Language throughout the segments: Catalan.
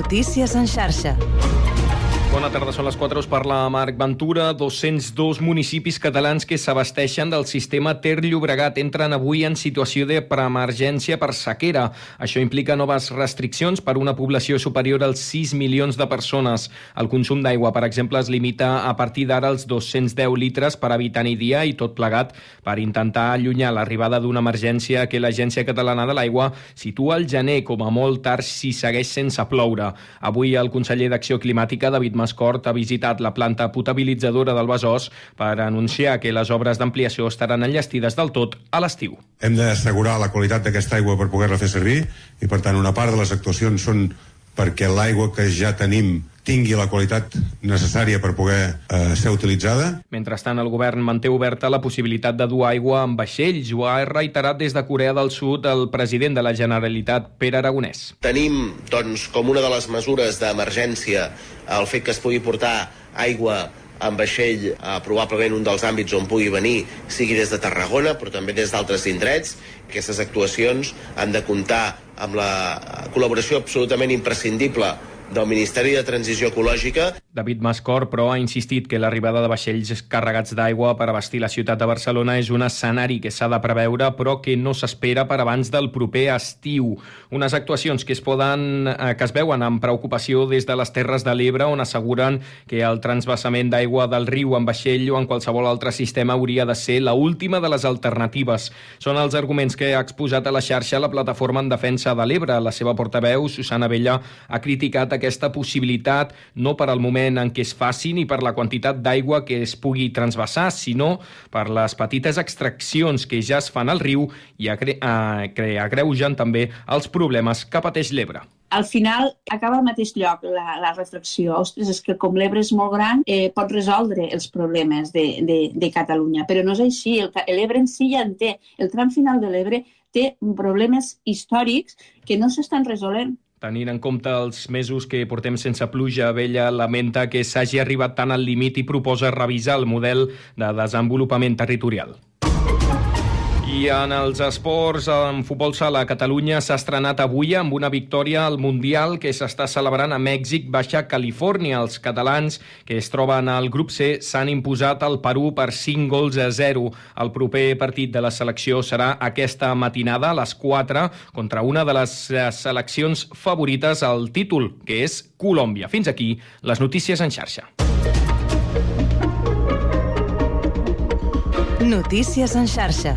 Notícies en xarxa. Bona tarda, són les 4, us parla Marc Ventura. 202 municipis catalans que s'abasteixen del sistema Ter Llobregat entren avui en situació de preemergència per sequera. Això implica noves restriccions per una població superior als 6 milions de persones. El consum d'aigua, per exemple, es limita a partir d'ara als 210 litres per habitant i dia i tot plegat per intentar allunyar l'arribada d'una emergència que l'Agència Catalana de l'Aigua situa al gener com a molt tard si segueix sense ploure. Avui el conseller d'Acció Climàtica, David Mascort ha visitat la planta potabilitzadora del Besòs per anunciar que les obres d'ampliació estaran enllestides del tot a l'estiu. Hem d'assegurar la qualitat d'aquesta aigua per poder-la fer servir i, per tant, una part de les actuacions són perquè l'aigua que ja tenim tingui la qualitat necessària per poder eh, ser utilitzada. Mentrestant, el govern manté oberta la possibilitat de dur aigua amb vaixells. Ho ha reiterat des de Corea del Sud el president de la Generalitat, Pere Aragonès. Tenim, doncs, com una de les mesures d'emergència el fet que es pugui portar aigua amb vaixell, eh, probablement un dels àmbits on pugui venir sigui des de Tarragona, però també des d'altres indrets. Aquestes actuacions han de comptar amb la col·laboració absolutament imprescindible del Ministeri de Transició Ecològica. David Mascor, però, ha insistit que l'arribada de vaixells carregats d'aigua per abastir la ciutat de Barcelona és un escenari que s'ha de preveure, però que no s'espera per abans del proper estiu. Unes actuacions que es poden eh, que es veuen amb preocupació des de les Terres de l'Ebre, on asseguren que el transvasament d'aigua del riu en vaixell o en qualsevol altre sistema hauria de ser la última de les alternatives. Són els arguments que ha exposat a la xarxa la plataforma en defensa de l'Ebre. La seva portaveu, Susana Vella, ha criticat aquesta possibilitat no per al moment en què es faci ni per la quantitat d'aigua que es pugui transvasar, sinó per les petites extraccions que ja es fan al riu i agre agreugen també els problemes que pateix l'Ebre al final acaba al mateix lloc la, la reflexió. Ostres, és que com l'Ebre és molt gran, eh, pot resoldre els problemes de, de, de Catalunya, però no és així. L'Ebre en si ja en té. El tram final de l'Ebre té problemes històrics que no s'estan resolent. Tenint en compte els mesos que portem sense pluja, Vella lamenta que s'hagi arribat tant al límit i proposa revisar el model de desenvolupament territorial. I en els esports, en futbol sala, Catalunya s'ha estrenat avui amb una victòria al Mundial que s'està celebrant a Mèxic, Baixa Califòrnia. Els catalans que es troben al grup C s'han imposat al Perú per 5 gols a 0. El proper partit de la selecció serà aquesta matinada a les 4 contra una de les seleccions favorites al títol, que és Colòmbia. Fins aquí les notícies en xarxa. Notícies en xarxa.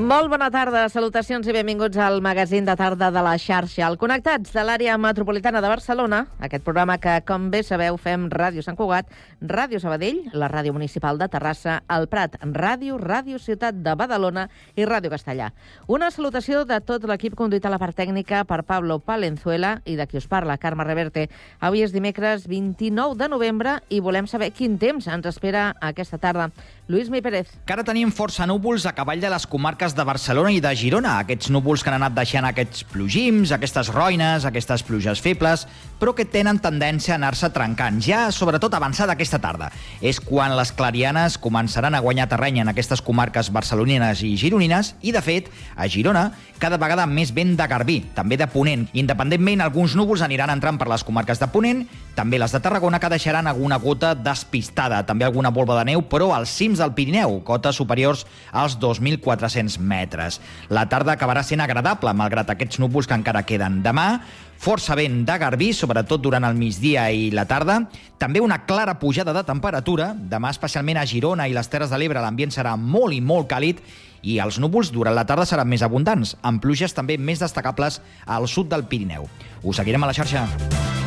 Molt bona tarda, salutacions i benvinguts al magazín de tarda de la xarxa. Al Connectats de l'àrea metropolitana de Barcelona, aquest programa que, com bé sabeu, fem Ràdio Sant Cugat, Ràdio Sabadell, la Ràdio Municipal de Terrassa, el Prat, Ràdio, Ràdio Ciutat de Badalona i Ràdio Castellà. Una salutació de tot l'equip conduït a la part tècnica per Pablo Palenzuela i de qui us parla, Carme Reverte. Avui és dimecres 29 de novembre i volem saber quin temps ens espera aquesta tarda. Lluís Mi Pérez. Que ara tenim força núvols a cavall de les comarques de Barcelona i de Girona. Aquests núvols que han anat deixant aquests plogims, aquestes roines, aquestes pluges febles, però que tenen tendència a anar-se trencant, ja sobretot avançada aquesta tarda. És quan les clarianes començaran a guanyar terreny en aquestes comarques barcelonines i gironines, i de fet, a Girona, cada vegada més vent de Garbí, també de Ponent. Independentment, alguns núvols aniran entrant per les comarques de Ponent, també les de Tarragona, que deixaran alguna gota despistada, també alguna volva de neu, però als cims del Pirineu, cotes superiors als 2.400 metres. La tarda acabarà sent agradable, malgrat aquests núvols que encara queden. Demà, força vent de Garbí, sobretot durant el migdia i la tarda. També una clara pujada de temperatura. Demà, especialment a Girona i les Terres de l'Ebre, l'ambient serà molt i molt càlid i els núvols durant la tarda seran més abundants, amb pluges també més destacables al sud del Pirineu. Us seguirem a la xarxa.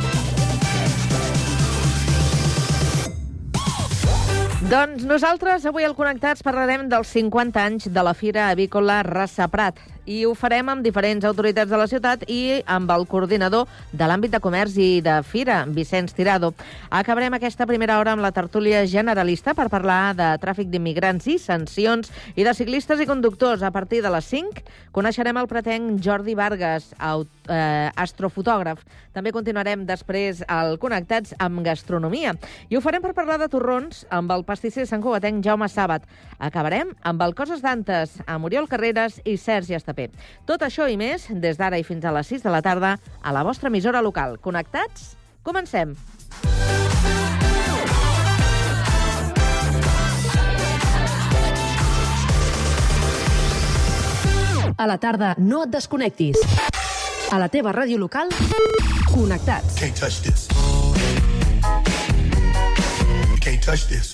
Doncs nosaltres avui al Connectats parlarem dels 50 anys de la Fira Avícola Rassa Prat i ho farem amb diferents autoritats de la ciutat i amb el coordinador de l'àmbit de comerç i de Fira, Vicenç Tirado. Acabarem aquesta primera hora amb la tertúlia generalista per parlar de tràfic d'immigrants i sancions i de ciclistes i conductors. A partir de les 5 coneixerem el pretenc Jordi Vargas, eh, astrofotògraf. També continuarem després al Connectats amb gastronomia. I ho farem per parlar de torrons amb el pastisser Sant Cugatenc Jaume Sàbat. Acabarem amb el Coses d'Antes, amb Oriol Carreras i Sergi Estapé. Tot això i més, des d'ara i fins a les 6 de la tarda, a la vostra emissora local. Connectats? Comencem! A la tarda, no et desconnectis. A la teva ràdio local, connectats. Can't touch this. Can't touch this.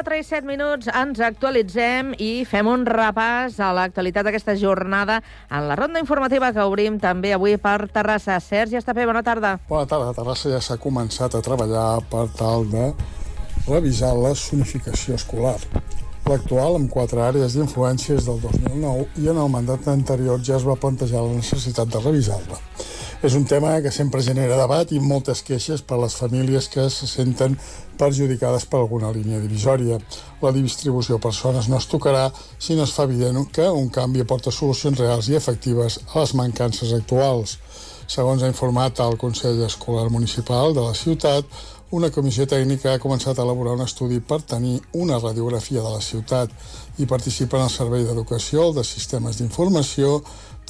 4 i 7 minuts ens actualitzem i fem un repàs a l'actualitat d'aquesta jornada en la ronda informativa que obrim també avui per Terrassa. Sergi Estapé, bona tarda. Bona tarda. Terrassa ja s'ha començat a treballar per tal de revisar la zonificació escolar. L'actual, amb quatre àrees d'influència, és del 2009 i en el mandat anterior ja es va plantejar la necessitat de revisar-la. És un tema que sempre genera debat i moltes queixes per a les famílies que se senten perjudicades per alguna línia divisòria. La distribució per zones no es tocarà si no es fa evident que un canvi aporta solucions reals i efectives a les mancances actuals. Segons ha informat el Consell Escolar Municipal de la ciutat, una comissió tècnica ha començat a elaborar un estudi per tenir una radiografia de la ciutat i participen el Servei d'Educació, el de Sistemes d'Informació,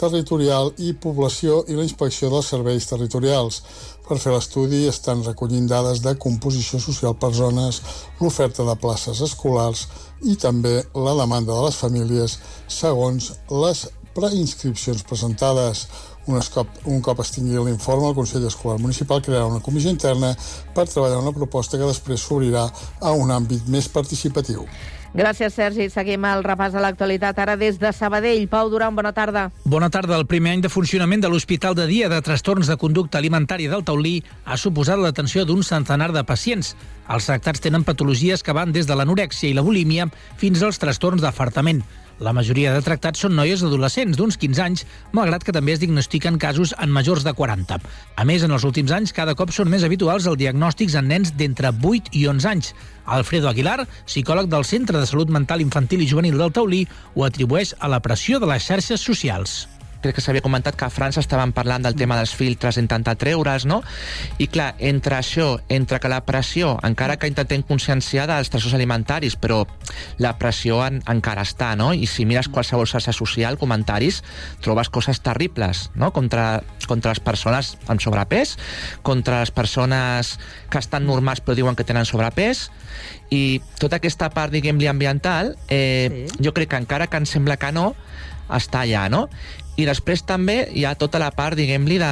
territorial i població i la inspecció dels serveis territorials. Per fer l'estudi estan recollint dades de composició social per zones, l'oferta de places escolars i també la demanda de les famílies segons les preinscripcions presentades. Un cop, un cop es tingui l'informe, el Consell Escolar Municipal crearà una comissió interna per treballar una proposta que després s'obrirà a un àmbit més participatiu. Gràcies, Sergi. Seguim el repàs a l'actualitat ara des de Sabadell. Pau Duran, bona tarda. Bona tarda. El primer any de funcionament de l'Hospital de Dia de Trastorns de Conducta Alimentària del Taulí ha suposat l'atenció d'un centenar de pacients. Els tractats tenen patologies que van des de l'anorèxia i la bulímia fins als trastorns d'afartament. La majoria de tractats són noies adolescents d'uns 15 anys, malgrat que també es diagnostiquen casos en majors de 40. A més, en els últims anys, cada cop són més habituals els diagnòstics en nens d'entre 8 i 11 anys. Alfredo Aguilar, psicòleg del Centre de Salut Mental Infantil i Juvenil del Taulí, ho atribueix a la pressió de les xarxes socials crec que s'havia comentat que a França estaven parlant del tema dels filtres, intentar treure's, no? I clar, entre això, entre que la pressió, encara que intentem conscienciar dels trastorns alimentaris, però la pressió en, encara està, no? I si mires qualsevol xarxa social, comentaris, trobes coses terribles, no? Contra, contra les persones amb sobrepès, contra les persones que estan normals però diuen que tenen sobrepès, i tota aquesta part, diguem-li, ambiental, eh, sí. jo crec que encara que ens sembla que no, està allà, no? I després també hi ha tota la part, diguem-li, de,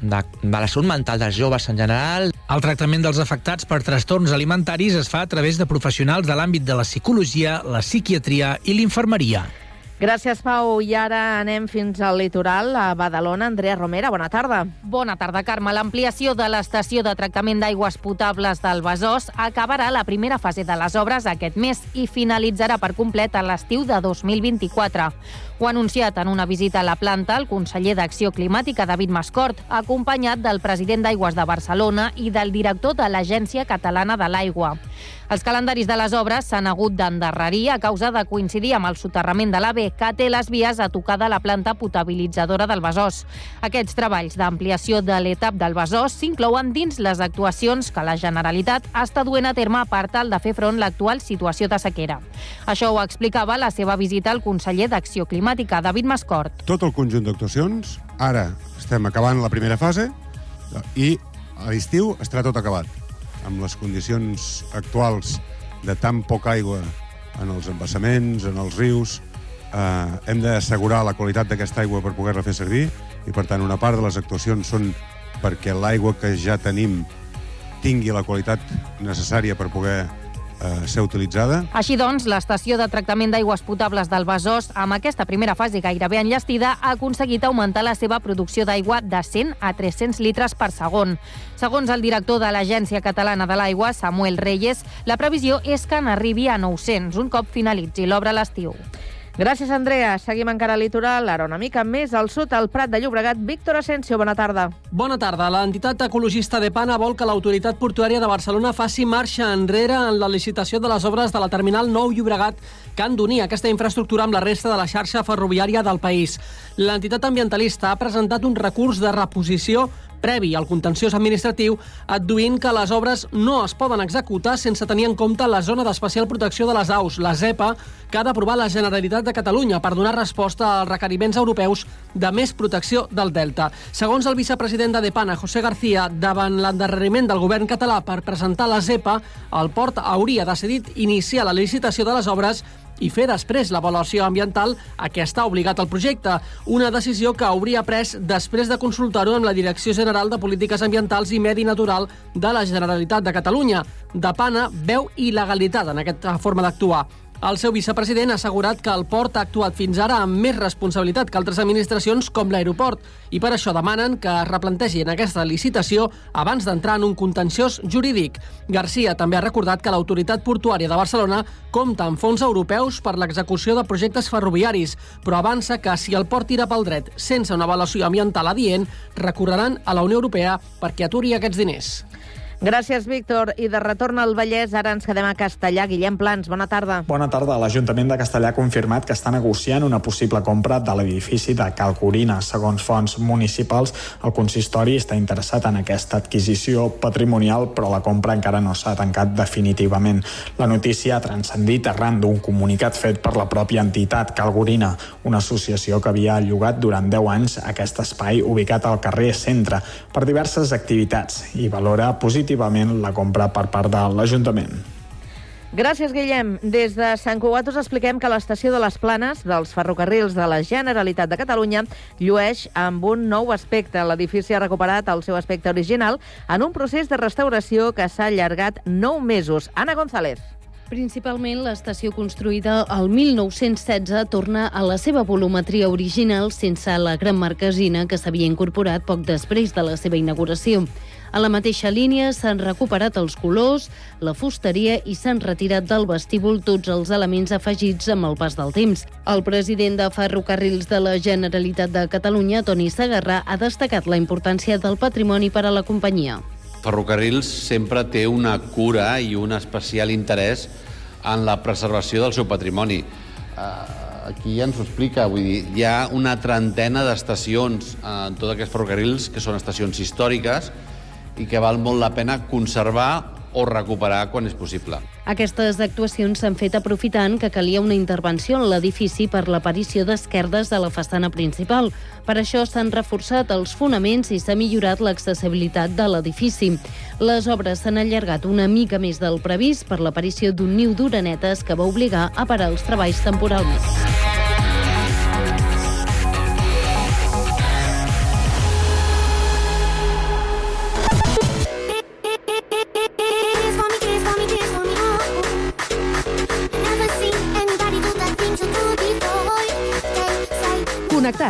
de, de la salut mental dels joves en general. El tractament dels afectats per trastorns alimentaris es fa a través de professionals de l'àmbit de la psicologia, la psiquiatria i l'infermeria. Gràcies, Pau. I ara anem fins al litoral, a Badalona. Andrea Romera, bona tarda. Bona tarda, Carme. L'ampliació de l'estació de tractament d'aigües potables del Besòs acabarà la primera fase de les obres aquest mes i finalitzarà per complet a l'estiu de 2024. Ho ha anunciat en una visita a la planta el conseller d'Acció Climàtica, David Mascort, acompanyat del president d'Aigües de Barcelona i del director de l'Agència Catalana de l'Aigua. Els calendaris de les obres s'han hagut d'endarrerir a causa de coincidir amb el soterrament de l'AVE, que té les vies a tocar de la planta potabilitzadora del Besòs. Aquests treballs d'ampliació de l'etap del Besòs s'inclouen dins les actuacions que la Generalitat està duent a terme per tal de fer front l'actual situació de sequera. Això ho explicava la seva visita al conseller d'Acció Climàtica, David Mascort. Tot el conjunt d'actuacions, ara estem acabant la primera fase i a l'estiu estarà tot acabat. Amb les condicions actuals de tan poca aigua en els embassaments, en els rius, eh, hem d'assegurar la qualitat d'aquesta aigua per poder-la fer servir i, per tant, una part de les actuacions són perquè l'aigua que ja tenim tingui la qualitat necessària per poder eh, ser utilitzada. Així doncs, l'estació de tractament d'aigües potables del Besòs, amb aquesta primera fase gairebé enllestida, ha aconseguit augmentar la seva producció d'aigua de 100 a 300 litres per segon. Segons el director de l'Agència Catalana de l'Aigua, Samuel Reyes, la previsió és que n'arribi a 900 un cop finalitzi l'obra a l'estiu. Gràcies, Andrea. Seguim encara al litoral, ara una mica més al sud, al Prat de Llobregat. Víctor Asensio, bona tarda. Bona tarda. L'entitat ecologista de Pana vol que l'autoritat portuària de Barcelona faci marxa enrere en la licitació de les obres de la terminal Nou Llobregat que han d'unir aquesta infraestructura amb la resta de la xarxa ferroviària del país. L'entitat ambientalista ha presentat un recurs de reposició previ al contenciós administratiu, adduint que les obres no es poden executar sense tenir en compte la zona d'especial protecció de les aus, la ZEPA, que ha d'aprovar la Generalitat de Catalunya per donar resposta als requeriments europeus de més protecció del Delta. Segons el vicepresident de Depana, José García, davant l'endarreriment del govern català per presentar la ZEPA, el port hauria decidit iniciar la licitació de les obres i fer després l'avaluació ambiental a què està obligat el projecte, una decisió que hauria pres després de consultar-ho amb la Direcció General de Polítiques Ambientals i Medi Natural de la Generalitat de Catalunya. De Pana veu il·legalitat en aquesta forma d'actuar. El seu vicepresident ha assegurat que el port ha actuat fins ara amb més responsabilitat que altres administracions com l'aeroport i per això demanen que es replantegin aquesta licitació abans d'entrar en un contenciós jurídic. Garcia també ha recordat que l'autoritat portuària de Barcelona compta amb fons europeus per l'execució de projectes ferroviaris, però avança que si el port tira pel dret sense una avaluació ambiental adient, recorreran a la Unió Europea perquè aturi aquests diners. Gràcies, Víctor. I de retorn al Vallès, ara ens quedem a Castellà. Guillem Plans, bona tarda. Bona tarda. L'Ajuntament de Castellà ha confirmat que està negociant una possible compra de l'edifici de Calcorina. Segons fonts municipals, el consistori està interessat en aquesta adquisició patrimonial, però la compra encara no s'ha tancat definitivament. La notícia ha transcendit arran d'un comunicat fet per la pròpia entitat Calgorina, una associació que havia llogat durant 10 anys aquest espai ubicat al carrer Centre per diverses activitats i valora positivament la compra per part de l'Ajuntament. Gràcies, Guillem. Des de Sant Cugat us expliquem que l'estació de les Planes dels ferrocarrils de la Generalitat de Catalunya llueix amb un nou aspecte. L'edifici ha recuperat el seu aspecte original en un procés de restauració que s'ha allargat 9 mesos. Anna González. Principalment, l'estació construïda el 1916 torna a la seva volumetria original sense la gran marquesina que s'havia incorporat poc després de la seva inauguració. A la mateixa línia s'han recuperat els colors, la fusteria i s'han retirat del vestíbul tots els elements afegits amb el pas del temps. El president de Ferrocarrils de la Generalitat de Catalunya, Toni Sagarrà, ha destacat la importància del patrimoni per a la companyia. Ferrocarrils sempre té una cura i un especial interès en la preservació del seu patrimoni. Uh, aquí ja ens ho explica, vull dir, hi ha una trentena d'estacions en tots aquests ferrocarrils que són estacions històriques i que val molt la pena conservar o recuperar quan és possible. Aquestes actuacions s'han fet aprofitant que calia una intervenció en l'edifici per l'aparició d'esquerdes a la façana principal. Per això s'han reforçat els fonaments i s'ha millorat l'accessibilitat de l'edifici. Les obres s'han allargat una mica més del previst per l'aparició d'un niu d'uranetes que va obligar a parar els treballs temporalment.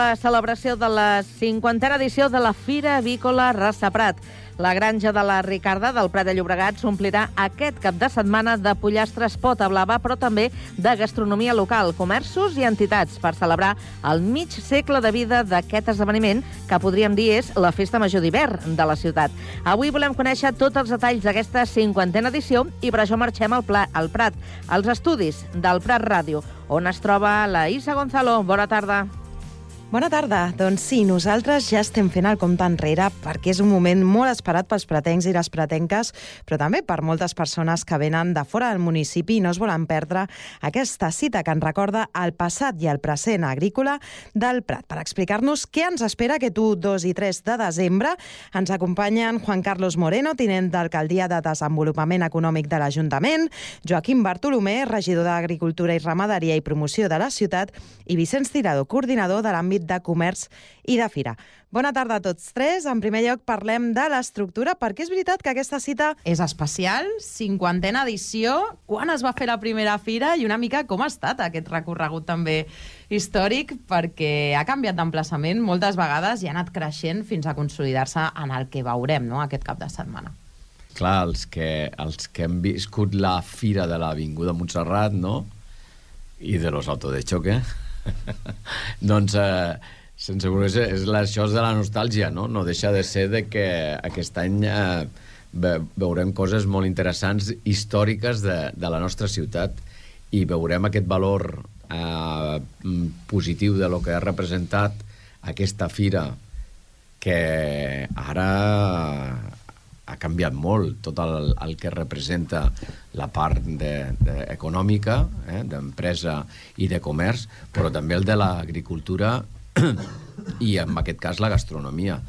La celebració de la 50a edició de la Fira Avícola Rassa Prat. La granja de la Ricarda del Prat de Llobregat s'omplirà aquest cap de setmana de pollastres pota blava, però també de gastronomia local, comerços i entitats per celebrar el mig segle de vida d'aquest esdeveniment, que podríem dir és la festa major d'hivern de la ciutat. Avui volem conèixer tots els detalls d'aquesta 50a edició i per això marxem al, Pla, al Prat, als estudis del Prat Ràdio, on es troba la Isa Gonzalo. Bona tarda. Bona tarda. Doncs sí, nosaltres ja estem fent el compte enrere perquè és un moment molt esperat pels pretencs i les pretenques, però també per moltes persones que venen de fora del municipi i no es volen perdre aquesta cita que ens recorda el passat i el present agrícola del Prat. Per explicar-nos què ens espera aquest 1, 2 i 3 de desembre, ens acompanyen Juan Carlos Moreno, tinent d'Alcaldia de Desenvolupament Econòmic de l'Ajuntament, Joaquim Bartolomé, regidor d'Agricultura i Ramaderia i Promoció de la ciutat, i Vicenç Tirado, coordinador de l'àmbit de comerç i de fira. Bona tarda a tots tres. En primer lloc parlem de l'estructura, perquè és veritat que aquesta cita és especial, cinquantena edició, quan es va fer la primera fira i una mica com ha estat aquest recorregut també històric, perquè ha canviat d'emplaçament moltes vegades i ha anat creixent fins a consolidar-se en el que veurem no, aquest cap de setmana. Clar, els que, els que hem viscut la fira de l'Avinguda Montserrat, no?, i de los autos de choque, doncs eh, sense voler és la, això és de la nostàlgia, no? No deixa de ser de que aquest any eh, ve, veurem coses molt interessants històriques de, de la nostra ciutat i veurem aquest valor eh, positiu de lo que ha representat aquesta fira que ara ha canviat molt tot el, el que representa la part de, de econòmica, eh, d'empresa i de comerç, però també el de l'agricultura i, en aquest cas, la gastronomia.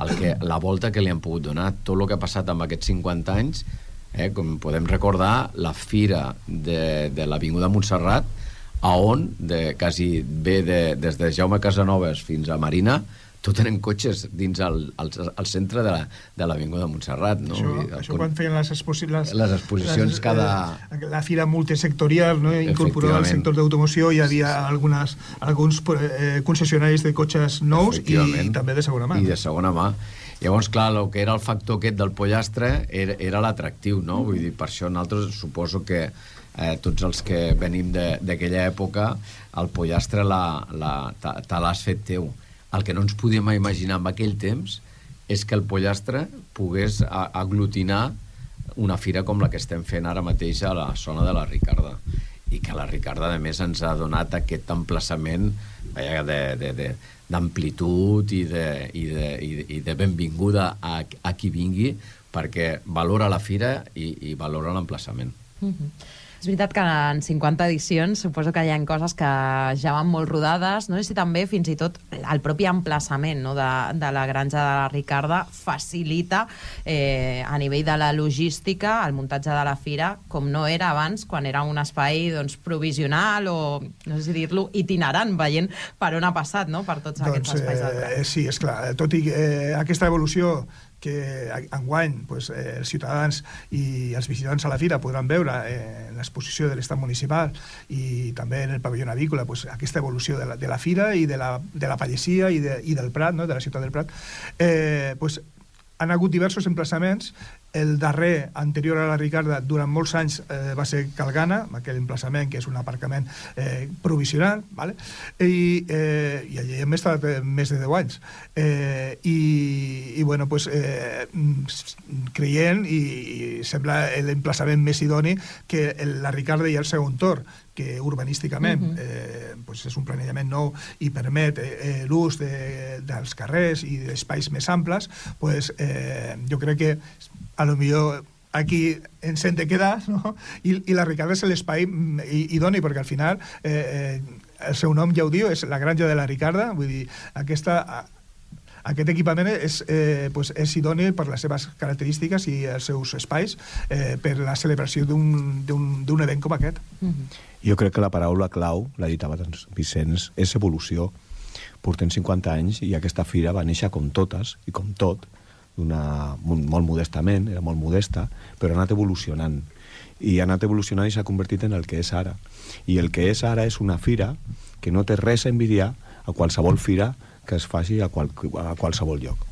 El que, la volta que li han pogut donar, tot el que ha passat amb aquests 50 anys, eh, com podem recordar, la fira de, de l'Avinguda Montserrat, a on, de, quasi ve de, des de Jaume Casanovas fins a Marina, tot tenen cotxes dins el, el, el centre de l'Avinguda la, de Montserrat. No? Això, I, això quan feien les, exposi les, les exposicions les, cada... Eh, la fira multisectorial, no? incorporada al sector d'automoció, hi havia algunes, alguns eh, concessionaris de cotxes nous i també de segona mà. I de segona mà. Llavors, clar, el que era el factor aquest del pollastre era, era l'atractiu, no? Vull dir, per això nosaltres suposo que eh, tots els que venim d'aquella època, el pollastre la, la, te l'has fet teu el que no ens podíem imaginar en aquell temps és que el pollastre pogués aglutinar una fira com la que estem fent ara mateix a la zona de la Ricarda i que la Ricarda, a més, ens ha donat aquest emplaçament d'amplitud i, de, i, de, i, de, i de benvinguda a, a qui vingui perquè valora la fira i, i valora l'emplaçament. Mm -hmm. És veritat que en 50 edicions suposo que hi ha coses que ja van molt rodades, no? i si també fins i tot el propi emplaçament no? de, de la granja de la Ricarda facilita eh, a nivell de la logística el muntatge de la fira com no era abans, quan era un espai doncs, provisional o, no sé si dir-lo, itinerant, veient per on ha passat no? per tots doncs, aquests espais del eh, Sí, és clar. Tot i eh, aquesta evolució que enguany pues, eh, els ciutadans i els visitants a la fira podran veure eh, en l'exposició de l'estat municipal i també en el pavelló avícola pues, aquesta evolució de la, de la fira i de la, de la pallesia i, de, i del Prat, no? de la ciutat del Prat, eh, pues, han hagut diversos emplaçaments el darrer, anterior a la Ricarda, durant molts anys eh, va ser Calgana, amb aquell emplaçament que és un aparcament eh, provisional, vale? I, eh, i allà hem estat eh, més de 10 anys. Eh, i, I, bueno, pues, eh, creient, i, i sembla l'emplaçament més idoni que el, la Ricarda i el segon torn, que urbanísticament uh -huh. eh, pues és un planejament nou i permet eh, eh, l'ús de, dels carrers i d'espais més amples, pues, eh, jo crec que a lo millor aquí ens hem de quedar no? I, i la Ricarda és l'espai idoni perquè al final eh, eh, el seu nom ja ho diu, és la granja de la Ricarda vull dir, aquesta aquest equipament és, eh, pues és idoni per les seves característiques i els seus espais eh, per la celebració d'un event com aquest. Mm -hmm. Jo crec que la paraula clau, l'ha dit abans Vicenç, és evolució. Portem 50 anys i aquesta fira va néixer com totes i com tot, una, molt modestament, era molt modesta, però ha anat evolucionant. I ha anat evolucionant i s'ha convertit en el que és ara. I el que és ara és una fira que no té res a envidiar a qualsevol fira que es faci a, qual, a qualsevol lloc.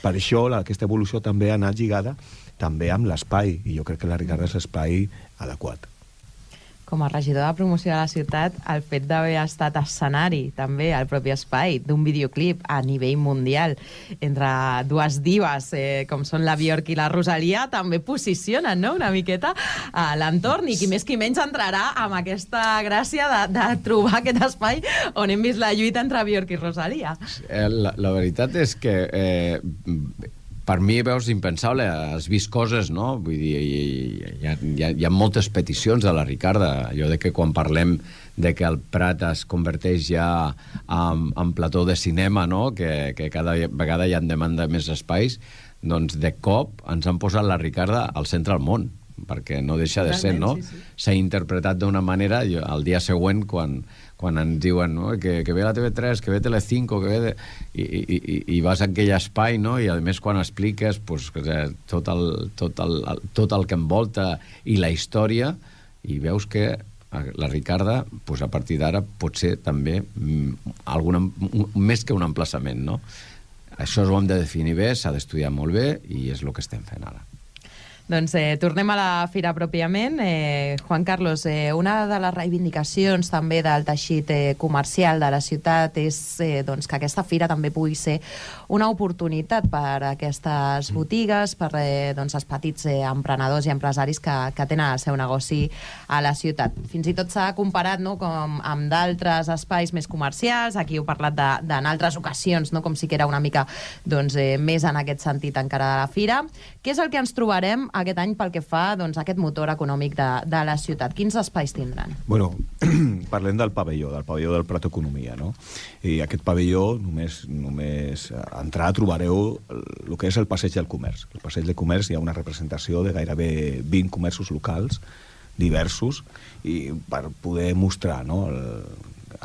Per això la, aquesta evolució també ha anat lligada també amb l'espai, i jo crec que la Ricarda és l'espai adequat com a regidor de promoció de la ciutat, el fet d'haver estat escenari també al propi espai d'un videoclip a nivell mundial entre dues divas eh, com són la Bjork i la Rosalia també posicionen no? una miqueta a l'entorn i qui més qui menys entrarà amb aquesta gràcia de, de trobar aquest espai on hem vist la lluita entre Bjork i Rosalia. Eh, la, la veritat és que eh, per mi, veus, impensable. Has vist coses, no? Vull dir, hi, hi, ha, hi, ha, hi ha moltes peticions de la Ricarda. Allò de que quan parlem de que el Prat es converteix ja en, en plató de cinema, no? Que, que cada vegada hi ha demanda més espais, doncs de cop ens han posat la Ricarda al centre del món perquè no deixa de ser, no? S'ha sí, sí. interpretat d'una manera, jo, el dia següent, quan, quan ens diuen no? que, que ve la TV3, que ve Telecinco, que ve... De... I, i, i, i vas a aquell espai, no? I a més quan expliques pues, tot, el, tot, el, tot el que envolta i la història, i veus que la Ricarda, pues, a partir d'ara, pot ser també mm, alguna, més que un emplaçament, no? Això ho hem de definir bé, s'ha d'estudiar molt bé, i és el que estem fent ara. Doncs eh, tornem a la fira pròpiament. Eh, Juan Carlos, eh, una de les reivindicacions també del teixit eh, comercial de la ciutat és eh, doncs, que aquesta fira també pugui ser una oportunitat per a aquestes mm. botigues, per eh, doncs, els petits eh, emprenedors i empresaris que, que tenen el seu negoci a la ciutat. Fins i tot s'ha comparat no, com amb d'altres espais més comercials, aquí heu parlat d'en altres ocasions, no, com si que era una mica doncs, eh, més en aquest sentit encara de la fira. Què és el que ens trobarem aquest any pel que fa doncs, a aquest motor econòmic de, de la ciutat? Quins espais tindran? Bueno, parlem del pavelló, del pavelló del Prat Economia, no? I aquest pavelló, només, només a entrar trobareu el que és el passeig del comerç. El passeig del comerç hi ha una representació de gairebé 20 comerços locals diversos i per poder mostrar no, el,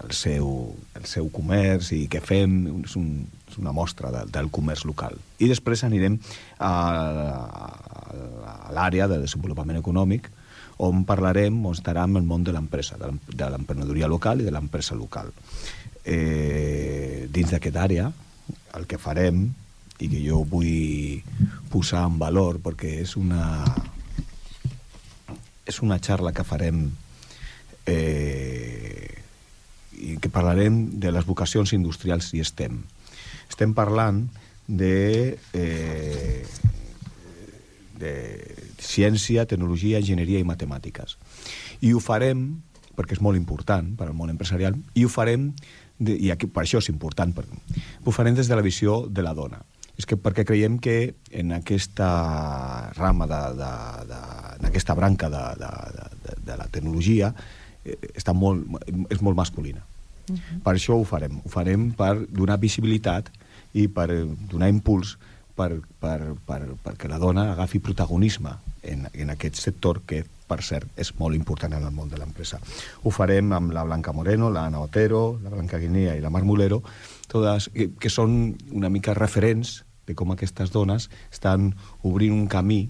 el, seu, el seu comerç i què fem, és, un, és una mostra de, del comerç local. I després anirem a l'àrea de desenvolupament econòmic, on parlarem, on estarà el món de l'empresa, de l'emprenedoria local i de l'empresa local. Eh, dins d'aquest àrea, el que farem, i que jo vull posar en valor, perquè és una, és una xarra que farem eh, i que parlarem de les vocacions industrials i estem. Estem parlant de eh, de ciència, tecnologia, enginyeria i matemàtiques. I ho farem, perquè és molt important per al món empresarial, i ho farem, de, i aquí, per això és important, per, ho farem des de la visió de la dona. És que perquè creiem que en aquesta rama, de, de, de, en aquesta branca de, de, de, de la tecnologia, eh, està molt, és molt masculina. Uh -huh. Per això ho farem. Ho farem per donar visibilitat i per donar impuls per, per, per, perquè la dona agafi protagonisme en, en aquest sector que, per cert, és molt important en el món de l'empresa. Ho farem amb la Blanca Moreno, la Ana Otero, la Blanca Guinea i la Mar Mulero, totes, que, que són una mica referents de com aquestes dones estan obrint un camí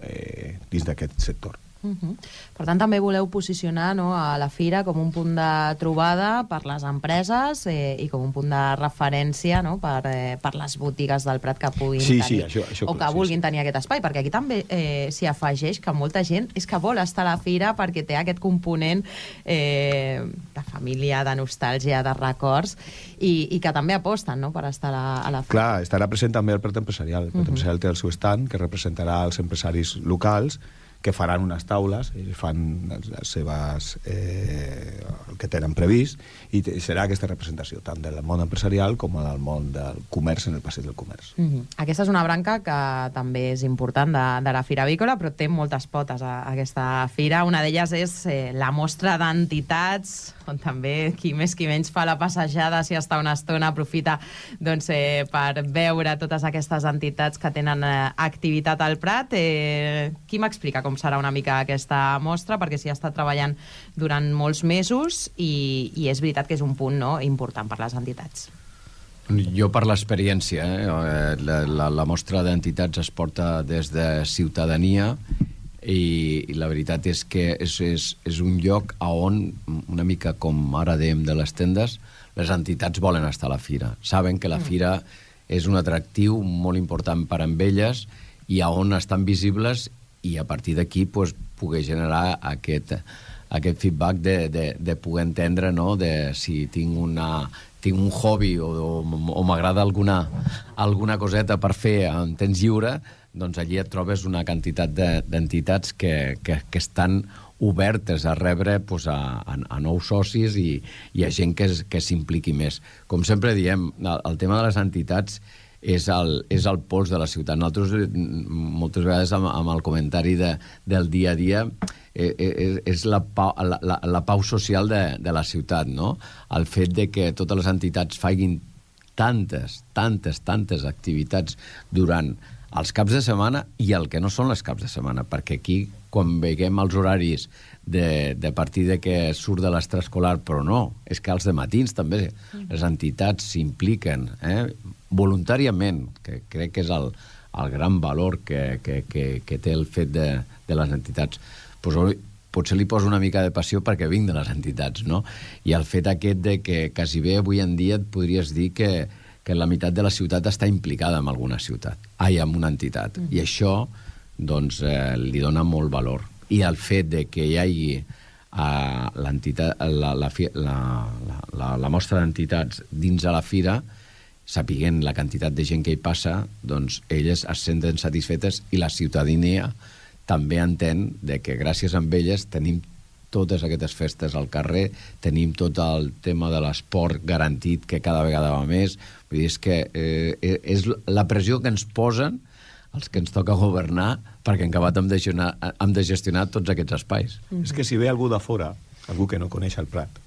eh, dins d'aquest sector. Uh -huh. Per tant, també voleu posicionar no, a la Fira com un punt de trobada per les empreses eh, i com un punt de referència no, per, eh, per les botigues del Prat que puguin Sí, tenir sí, això- això o que clar, sí, vulguin tenir aquest espai, perquè aquí també eh, s'hi afegeix que molta gent és que vol estar a la Fira perquè té aquest component eh, de família, de nostàlgia, de records i, i que també aposten no, per estar a la, a la Fira. Clar, estarà present també el Prat Empresarial. El Prat Mhm. Empresarial té el seu stand, que representarà els empresaris locals, que faran unes taules, fan les, seves... Eh, el que tenen previst, i serà aquesta representació, tant del món empresarial com del món del comerç en el passeig del comerç. Mm -hmm. Aquesta és una branca que també és important de, de la Fira Avícola, però té moltes potes a, a aquesta fira. Una d'elles és eh, la mostra d'entitats, on també qui més qui menys fa la passejada, si està una estona, aprofita doncs, eh, per veure totes aquestes entitats que tenen eh, activitat al Prat. Eh, qui m'explica com serà una mica aquesta mostra? Perquè s'hi està treballant durant molts mesos i, i és veritat que és un punt no, important per les entitats. Jo per l'experiència, eh? la, la, la mostra d'entitats es porta des de ciutadania i, i la veritat és que és, és, és un lloc a on, una mica com ara dèiem de les tendes, les entitats volen estar a la fira. Saben que la fira és un atractiu molt important per a elles i a on estan visibles i a partir d'aquí pues, poder generar aquest, aquest feedback de, de, de poder entendre no? de si tinc una tinc un hobby o, o, o m'agrada alguna, alguna coseta per fer en temps lliure, doncs allí et trobes una quantitat de- d'entitats que, que, que estan obertes a rebre pues, a, a, a nous socis i, i a gent que, que s'impliqui més. Com sempre diem, el, el tema de les entitats és el, és el pols de la ciutat. Nosaltres, eh, moltes vegades, amb, amb el comentari de, del dia a dia, eh, eh, és la pau, la, la, la pau social de, de la ciutat, no? El fet de que totes les entitats facin tantes, tantes, tantes activitats durant els caps de setmana i el que no són les caps de setmana, perquè aquí, quan veiem els horaris de, de partir de que surt de l'extraescolar, però no, és que els de matins també les entitats s'impliquen eh? Voluntàriament, que crec que és el, el gran valor que, que, que, que té el fet de, de les entitats. Pues, potser li poso una mica de passió perquè vinc de les entitats, no? I el fet aquest de que quasi bé avui en dia et podries dir que, que la meitat de la ciutat està implicada en alguna ciutat, ai, en una entitat. Mhm. I això, doncs, eh, li dona molt valor. I el fet de que hi hagi uh, l'entitat, la, la, la, la, la, la mostra d'entitats dins de la fira, sapiguent la quantitat de gent que hi passa, doncs elles es senten satisfetes i la ciutadania també entén de que gràcies a elles tenim totes aquestes festes al carrer, tenim tot el tema de l'esport garantit que cada vegada va més. Vull dir, és que eh, és la pressió que ens posen els que ens toca governar perquè hem acabat hem de, gestionar, hem de gestionar tots aquests espais. És que si ve algú de fora, algú que no coneix el Prat,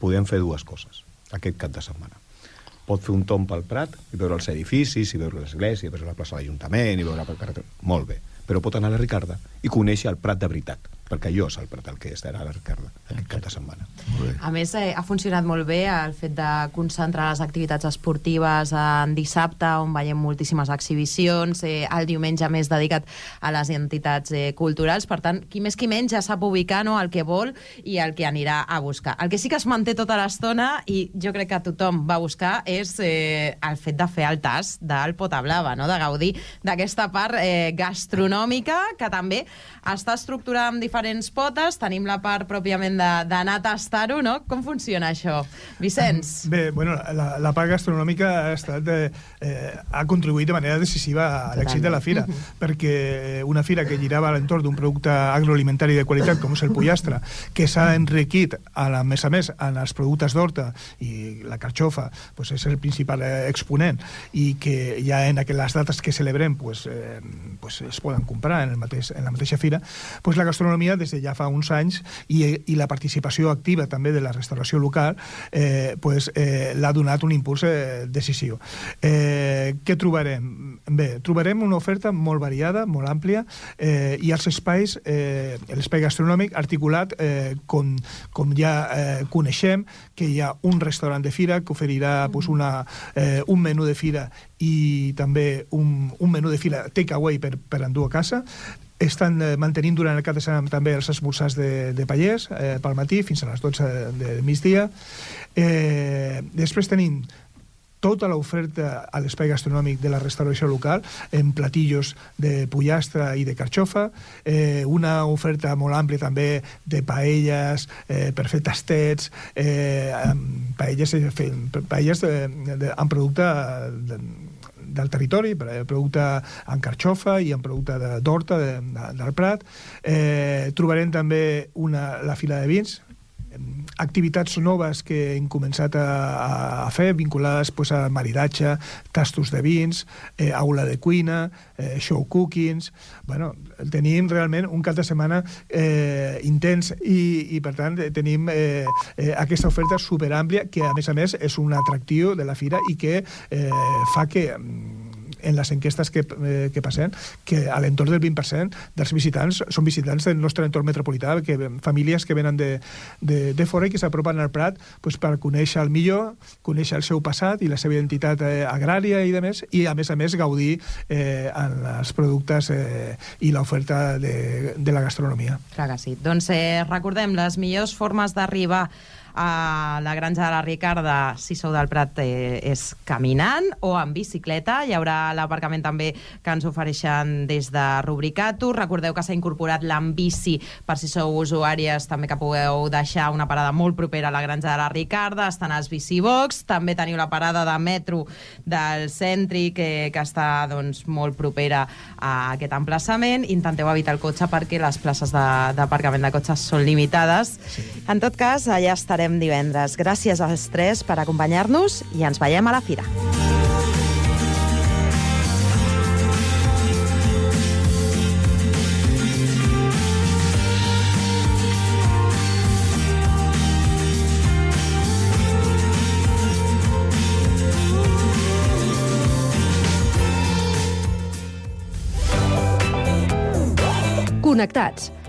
podem fer dues coses aquest cap de setmana. Pot fer un tomb pel Prat i veure els edificis, i veure l'església, i veure la plaça de l'Ajuntament, i veure pel carrer... Molt bé. Però pot anar a la Ricarda i conèixer el Prat de veritat, perquè allò és el que estarà a la Ricarda aquest cap de setmana. A més, eh, ha funcionat molt bé el fet de concentrar les activitats esportives en dissabte, on veiem moltíssimes exhibicions, eh, el diumenge més dedicat a les entitats eh, culturals. Per tant, qui més qui menys ja sap ubicar no, el que vol i el que anirà a buscar. El que sí que es manté tota l'estona, i jo crec que tothom va buscar, és eh, el fet de fer el tas del Pota Blava, no? de gaudir d'aquesta part eh, gastronòmica, que també està estructurada en diferents potes. Tenim la part pròpiament de- d'anar a tastar-ho, no? Com funciona això? Vicenç? Bé, bueno, la, la part gastronòmica ha, estat, eh, eh, ha contribuït de manera decisiva a l'èxit de la fira, Mhm. perquè una fira que girava a l'entorn d'un producte agroalimentari de qualitat com és el pollastre, que s'ha enriquit a, la, a més a més en els productes d'horta i la carxofa pues és el principal eh, exponent i que ja en aquelles dates que celebrem pues, eh, pues es poden comprar en, el mateix, en la mateixa fira, pues la gastronomia des de ja fa uns anys i, i la participació activa també de la restauració local eh, pues, eh, l'ha donat un impuls eh, decisiu. Eh, què trobarem? Bé, trobarem una oferta molt variada, molt àmplia, eh, i els espais, eh, l'espai gastronòmic articulat, eh, com, com ja eh, coneixem, que hi ha un restaurant de fira que oferirà pues, una, eh, un menú de fira i també un, un menú de fila takeaway per, per endur a casa. Estan eh, mantenint durant el cap de setmana també els esmorzars de, de pallers eh, pel matí fins a les 12 de, de migdia. Eh, després tenim tota l'oferta a l'espai gastronòmic de la restauració local en platillos de pollastre i de carxofa, eh, una oferta molt àmplia també de paelles eh, per fer tastets, eh, paelles, eh, paelles de, de, amb producte de, del territori, producte en carxofa i en producte d'horta de, de, del Prat. Eh, trobarem també una, la fila de vins, activitats noves que hem començat a, a fer, vinculades pues, a maridatge, tastos de vins, eh, aula de cuina, eh, show cookings... Bueno, tenim realment un cap de setmana eh, intens i, i, per tant, tenim eh, eh, aquesta oferta superàmplia que, a més a més, és un atractiu de la fira i que eh, fa que en les enquestes que, eh, que passem, que a l'entorn del 20% dels visitants són visitants del nostre entorn metropolità, que famílies que venen de, de, de fora i que s'apropen al Prat pues, per conèixer el millor, conèixer el seu passat i la seva identitat eh, agrària i de més, i a més a més gaudir eh, en els productes eh, i l'oferta de, de la gastronomia. Clar que sí. Doncs eh, recordem les millors formes d'arribar a la granja de la Ricarda, si sou del Prat, eh, és caminant o en bicicleta. Hi haurà l'aparcament també que ens ofereixen des de Rubricato. Recordeu que s'ha incorporat l'Ambici per si sou usuàries també que pugueu deixar una parada molt propera a la granja de la Ricarda. Estan els Bicibox. També teniu la parada de metro del Centri que, que està doncs, molt propera a aquest emplaçament. Intenteu evitar el cotxe perquè les places d'aparcament de, de cotxes són limitades. Sí. En tot cas, allà estarem tornarem divendres. Gràcies als tres per acompanyar-nos i ens veiem a la fira. Connectats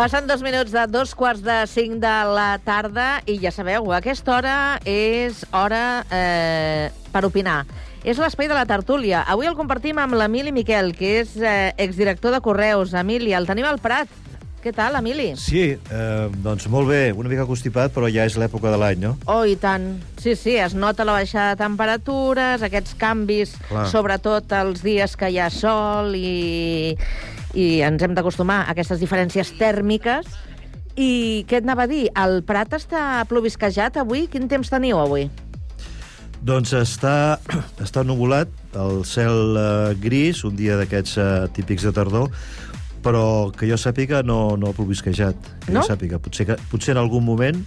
Passen dos minuts de dos quarts de cinc de la tarda i ja sabeu, aquesta hora és hora eh, per opinar. És l'espai de la tertúlia. Avui el compartim amb l'Emili Miquel, que és eh, exdirector de Correus. Emili, el tenim al Prat. Què tal, Emili? Sí, eh, doncs molt bé, una mica constipat, però ja és l'època de l'any, no? Oh, i tant. Sí, sí, es nota la baixada de temperatures, aquests canvis, Clar. sobretot els dies que hi ha sol i, i ens hem d'acostumar a aquestes diferències tèrmiques. I què et anava a dir? El Prat està plovisquejat avui? Quin temps teniu avui? Doncs està, està nuvolat, el cel eh, gris, un dia d'aquests eh, típics de tardor, però que jo sàpiga no, no ha plovisquejat. Que no? jo sàpiga. Potser, que, potser en algun moment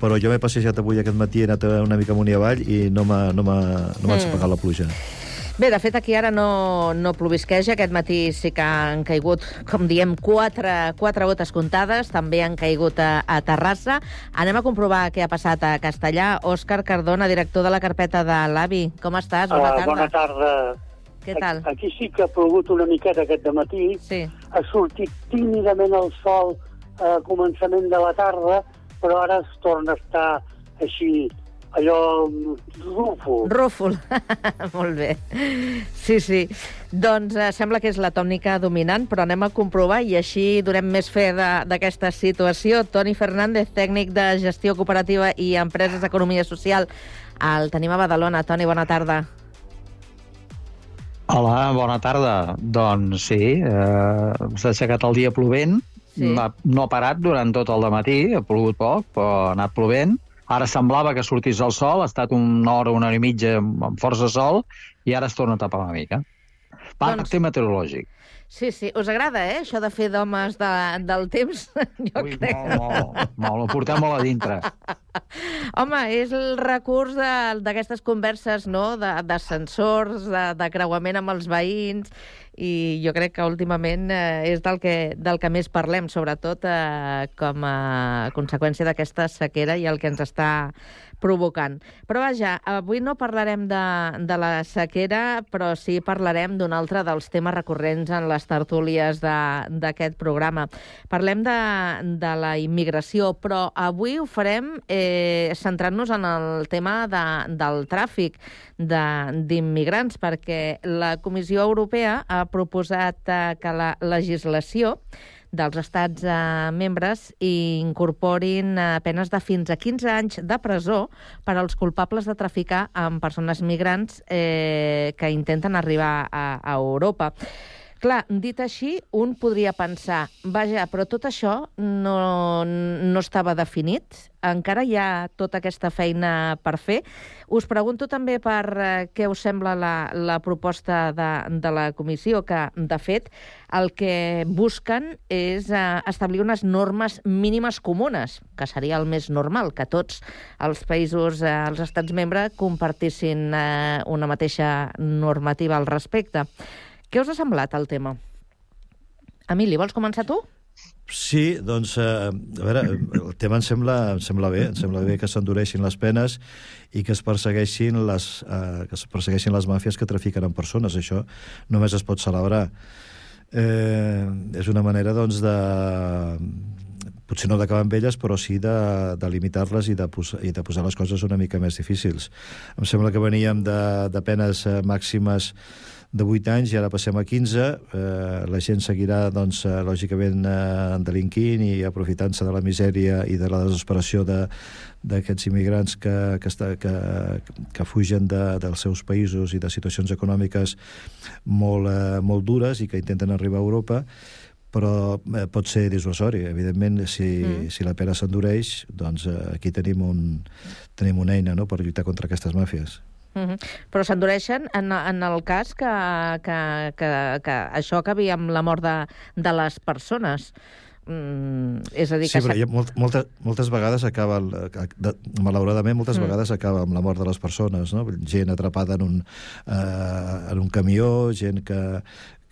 però jo m'he passejat avui aquest matí, he anat una mica amunt i avall i no m'ha no no mm. ensapagat la pluja. Bé, de fet, aquí ara no, no plovisqueja. Aquest matí sí que han caigut, com diem, quatre, quatre gotes comptades. També han caigut a, a Terrassa. Anem a comprovar què ha passat a Castellà. Òscar Cardona, director de la carpeta de l'AVI. Com estàs? Bona tarda. Uh, bona tarda. Què tal? Aquí sí que ha plogut una miqueta aquest matí. Sí. Ha sortit tímidament el sol a començament de la tarda, però ara es torna a estar així allò rúfol. Rúfol, molt bé. Sí, sí. Doncs eh, sembla que és la tònica dominant, però anem a comprovar i així donem més fe d'aquesta situació. Toni Fernández, tècnic de gestió cooperativa i empreses d'economia social. El tenim a Badalona. Toni, bona tarda. Hola, bona tarda. Doncs sí, eh, s'ha aixecat el dia plovent, sí. no ha parat durant tot el matí, ha plogut poc, però ha anat plovent, Ara semblava que sortís el sol, ha estat una hora, una hora i mitja amb força sol, i ara es torna a tapar una mica. Pacte doncs... meteorològic. Sí, sí. Us agrada, eh, això de fer d'homes de, del temps? Jo Ui, crec. molt, molt, molt, ho portem molt a dintre. Home, és el recurs de- d'aquestes converses, no?, de- d'ascensors, de, de creuament amb els veïns, i jo crec que últimament eh, és del que, del que més parlem, sobretot eh, com a conseqüència d'aquesta sequera i el que ens està provocant. Però vaja, avui no parlarem de, de la sequera, però sí parlarem d'un altre dels temes recurrents en les tertúlies d'aquest programa. Parlem de, de la immigració, però avui ho farem eh, centrant-nos en el tema de, del tràfic d'immigrants, perquè la Comissió Europea ha proposat eh, que la legislació dels estats eh, membres i incorporin eh, penes de fins a 15 anys de presó per als culpables de traficar amb persones migrants eh, que intenten arribar a, a Europa. Clar, dit així, un podria pensar, vaja, però tot això no, no estava definit, encara hi ha tota aquesta feina per fer. Us pregunto també per eh, què us sembla la, la proposta de, de la comissió, que, de fet, el que busquen és eh, establir unes normes mínimes comunes, que seria el més normal, que tots els països, eh, els estats membres, compartissin eh, una mateixa normativa al respecte. Què us ha semblat el tema? Emili, vols començar tu? Sí, doncs, eh, a veure, el tema em sembla, em sembla bé, em sembla bé que s'endureixin les penes i que es persegueixin les, eh, que es persegueixin les màfies que trafiquen amb persones. Això només es pot celebrar. Eh, és una manera, doncs, de potser no d'acabar amb elles, però sí de, de limitar-les i, de posar, i de posar les coses una mica més difícils. Em sembla que veníem de, de penes eh, màximes de 8 anys i ara passem a 15. Eh, la gent seguirà, doncs, eh, lògicament, eh, delinquint i aprofitant-se de la misèria i de la desesperació de d'aquests immigrants que, que, està, que, que fugen de, dels seus països i de situacions econòmiques molt, eh, molt dures i que intenten arribar a Europa però eh, pot ser dissuasori. Evidentment, si, mm. si la pena s'endureix, doncs eh, aquí tenim, un, tenim una eina no?, per lluitar contra aquestes màfies. Mm -hmm. Però s'endureixen en, en el cas que, que, que, que això acabi amb la mort de, de les persones. Mm, és a dir, sí, que... però molt, molta, moltes vegades acaba, el, de, malauradament, moltes mm. vegades acaba amb la mort de les persones, no? gent atrapada en un, eh, en un camió, gent que,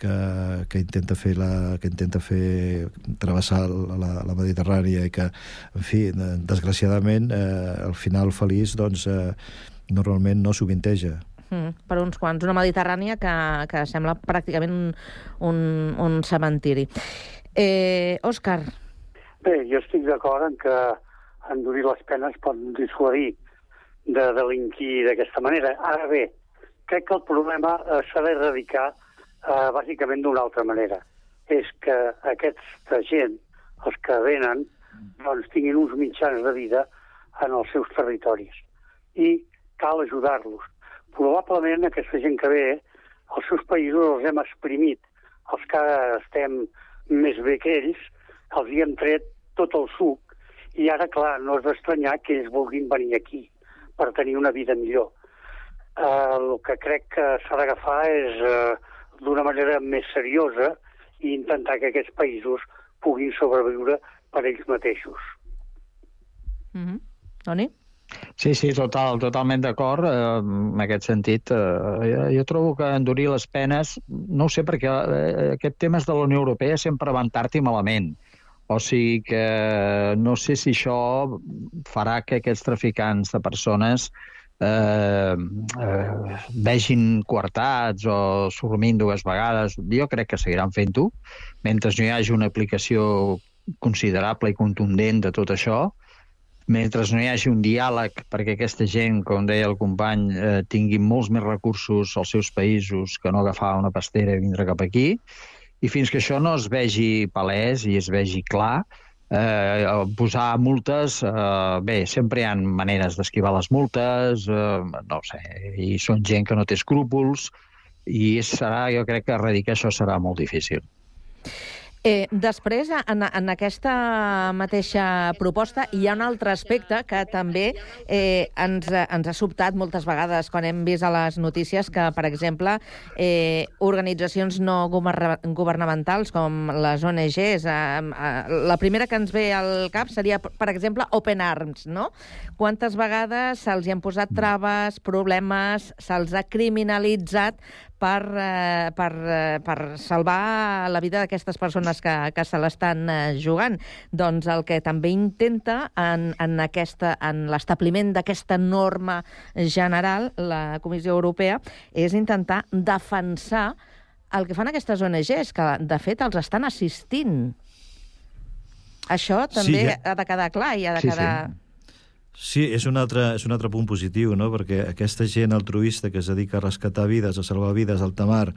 que, que intenta fer la, que intenta fer travessar la, la Mediterrània i que, en fi, desgraciadament, eh, el final feliç, doncs, eh, normalment no sovinteja. Mm, per uns quants. Una Mediterrània que, que sembla pràcticament un, un, un cementiri. Eh, Òscar. Bé, jo estic d'acord en que endurir les penes pot dissuadir de delinquir d'aquesta manera. Ara bé, crec que el problema eh, s'ha d'erradicar eh, bàsicament d'una altra manera. És que aquesta gent, els que venen, doncs tinguin uns mitjans de vida en els seus territoris. I cal ajudar-los. Probablement aquesta gent que ve, els seus països els hem exprimit. Els que estem més bé que ells, els hi hem tret tot el suc i ara, clar, no és d'estranyar que ells vulguin venir aquí per tenir una vida millor. Eh, el que crec que s'ha d'agafar és eh, d'una manera més seriosa i intentar que aquests països puguin sobreviure per ells mateixos. Mm -hmm. Toni? Sí, sí, total, totalment d'acord eh, en aquest sentit. Eh, jo, jo trobo que endurir les penes, no ho sé, perquè eh, aquest temes de la Unió Europea sempre van tard i malament. O sigui que no sé si això farà que aquests traficants de persones eh, eh, vegin coartats o sormin dues vegades. Jo crec que seguiran fent-ho, mentre no hi hagi una aplicació considerable i contundent de tot això, mentre no hi hagi un diàleg perquè aquesta gent, com deia el company, eh, tingui molts més recursos als seus països que no agafar una pastera i vindre cap aquí, i fins que això no es vegi palès i es vegi clar, eh, posar multes, eh, bé, sempre hi ha maneres d'esquivar les multes, eh, no sé, i són gent que no té escrúpols, i serà, jo crec que erradicar això serà molt difícil. Eh, després, en, en aquesta mateixa proposta, hi ha un altre aspecte que també eh, ens, ens ha sobtat moltes vegades quan hem vist a les notícies que, per exemple, eh, organitzacions no governamentals com les ONGs, eh, eh, la primera que ens ve al cap seria, per exemple, Open Arms, no? Quantes vegades se'ls han posat traves, problemes, se'ls ha criminalitzat per, eh, per, eh, per salvar la vida d'aquestes persones que, que se l'estan eh, jugant. Doncs el que també intenta en, en, aquesta, en l'establiment d'aquesta norma general, la Comissió Europea, és intentar defensar el que fan aquestes ONGs, que de fet els estan assistint. Això també sí, ja... ha de quedar clar i ha de sí, quedar... Sí. Sí, és un, altre, és un altre punt positiu, no? perquè aquesta gent altruista que es dedica a rescatar vides, a salvar vides al tamar,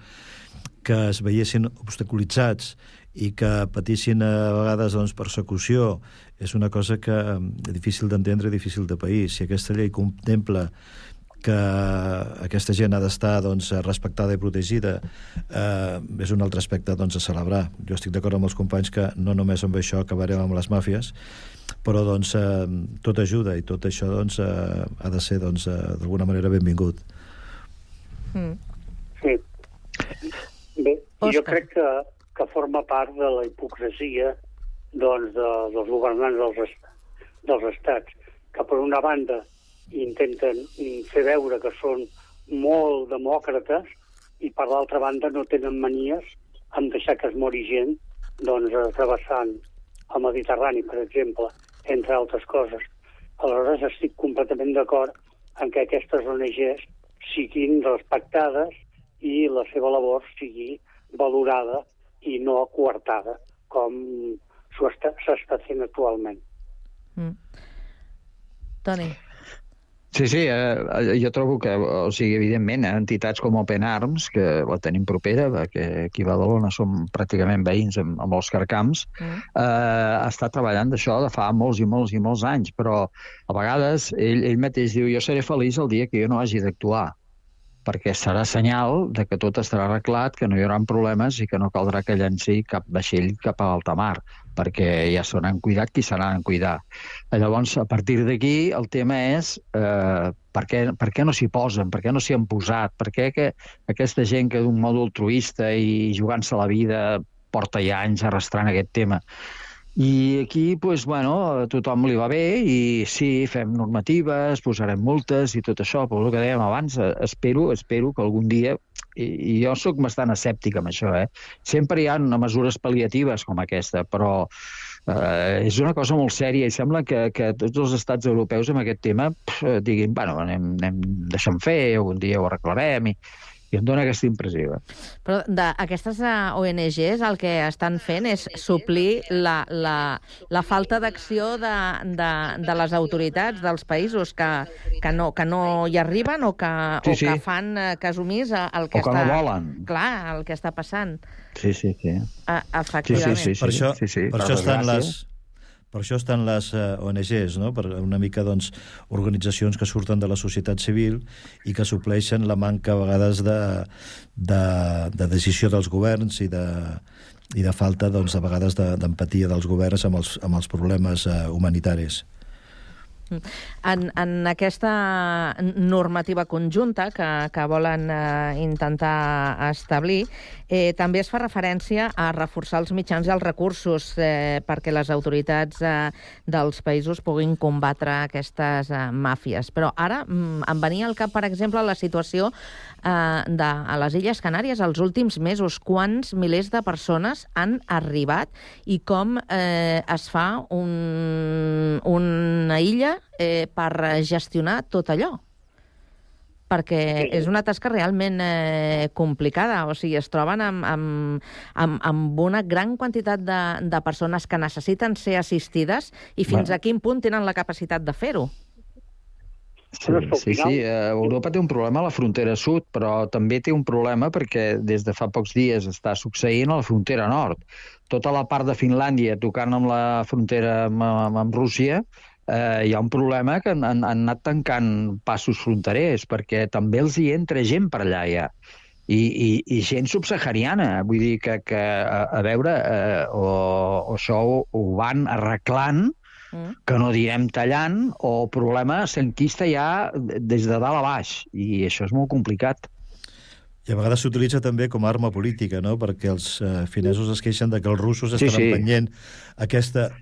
que es veiessin obstaculitzats i que patissin a vegades doncs, persecució, és una cosa que és difícil d'entendre i difícil de país. Si aquesta llei contempla que aquesta gent ha d'estar doncs, respectada i protegida eh, és un altre aspecte doncs, a celebrar. Jo estic d'acord amb els companys que no només amb això acabarem amb les màfies, però doncs, eh, tot ajuda i tot això doncs, eh, ha de ser doncs, eh, d'alguna manera benvingut. Mm. Sí. Bé, Oscar. jo crec que, que forma part de la hipocresia doncs, de, dels governants dels, est dels estats, que per una banda intenten fer veure que són molt demòcrates i per l'altra banda no tenen manies en deixar que es mori gent doncs, travessant el Mediterrani, per exemple, entre altres coses. Aleshores, estic completament d'acord en que aquestes ONGs siguin respectades i la seva labor sigui valorada i no coartada, com s'està fent actualment. Mm. Toni. Sí, sí, eh, jo trobo que, o sigui, evidentment, entitats com Open Arms, que la tenim propera, perquè aquí a Badalona som pràcticament veïns amb, amb els carcams, mm. eh, està treballant d'això de fa molts i molts i molts anys, però a vegades ell, ell mateix diu jo seré feliç el dia que jo no hagi d'actuar perquè serà senyal de que tot estarà arreglat, que no hi haurà problemes i que no caldrà que llenci cap vaixell cap a alta mar, perquè ja se n'han cuidat qui se n'han cuidar. Llavors, a partir d'aquí, el tema és eh, per, què, per què no s'hi posen, per què no s'hi han posat, per què que aquesta gent que d'un modo altruista i jugant-se la vida porta ja anys arrastrant aquest tema. I aquí, pues, bueno, a tothom li va bé i sí, fem normatives, posarem multes i tot això, però el que dèiem abans, eh, espero, espero que algun dia, i, i jo sóc bastant escèptic amb això, eh? sempre hi ha mesures pal·liatives com aquesta, però eh, és una cosa molt sèria i sembla que, que tots els estats europeus amb aquest tema pff, diguin, bueno, anem, anem deixant fer, algun dia ho arreglarem, i i em dóna aquesta impressió. Però d'aquestes eh, ONGs el que estan fent és suplir la, la, la falta d'acció de, de, de les autoritats dels països que, que, no, que no hi arriben o que, sí, sí. o que fan eh, cas omís al que, o que està... no volen. Clar, el que està passant. Sí, sí, sí. A, efectivament. Sí, sí, sí, sí. Per això, sí, sí, per, per això estan les, per això estan les eh, ONGs, no? per una mica doncs, organitzacions que surten de la societat civil i que supleixen la manca a vegades de, de, de decisió dels governs i de, i de falta doncs, a vegades d'empatia de, dels governs amb els, amb els problemes uh, humanitaris. En, en aquesta normativa conjunta que, que volen eh, intentar establir, eh, també es fa referència a reforçar els mitjans i els recursos eh, perquè les autoritats eh, dels països puguin combatre aquestes eh, màfies. Però ara mm, em venia al cap, per exemple, la situació eh, de, a les Illes Canàries els últims mesos. Quants milers de persones han arribat i com eh, es fa un, una illa eh, per gestionar tot allò? perquè és una tasca realment eh, complicada. O sigui, es troben amb, amb, amb, amb una gran quantitat de, de persones que necessiten ser assistides i fins bueno. a quin punt tenen la capacitat de fer-ho. Sí, sí, sí. Eh, Europa té un problema a la frontera sud, però també té un problema perquè des de fa pocs dies està succeint a la frontera nord. Tota la part de Finlàndia tocant amb la frontera amb, amb, amb Rússia, eh, hi ha un problema que han, han anat tancant passos fronterers, perquè també els hi entra gent per allà ja. i, i, i gent subsahariana. Vull dir que, que a, a veure, eh, o, o això ho, ho van arreglant, mm. que no direm tallant, o problema s'enquista ja des de dalt a baix, i això és molt complicat. I a vegades s'utilitza també com a arma política, no? perquè els eh, finesos es queixen de que els russos sí, estan sí. empenyent aquesta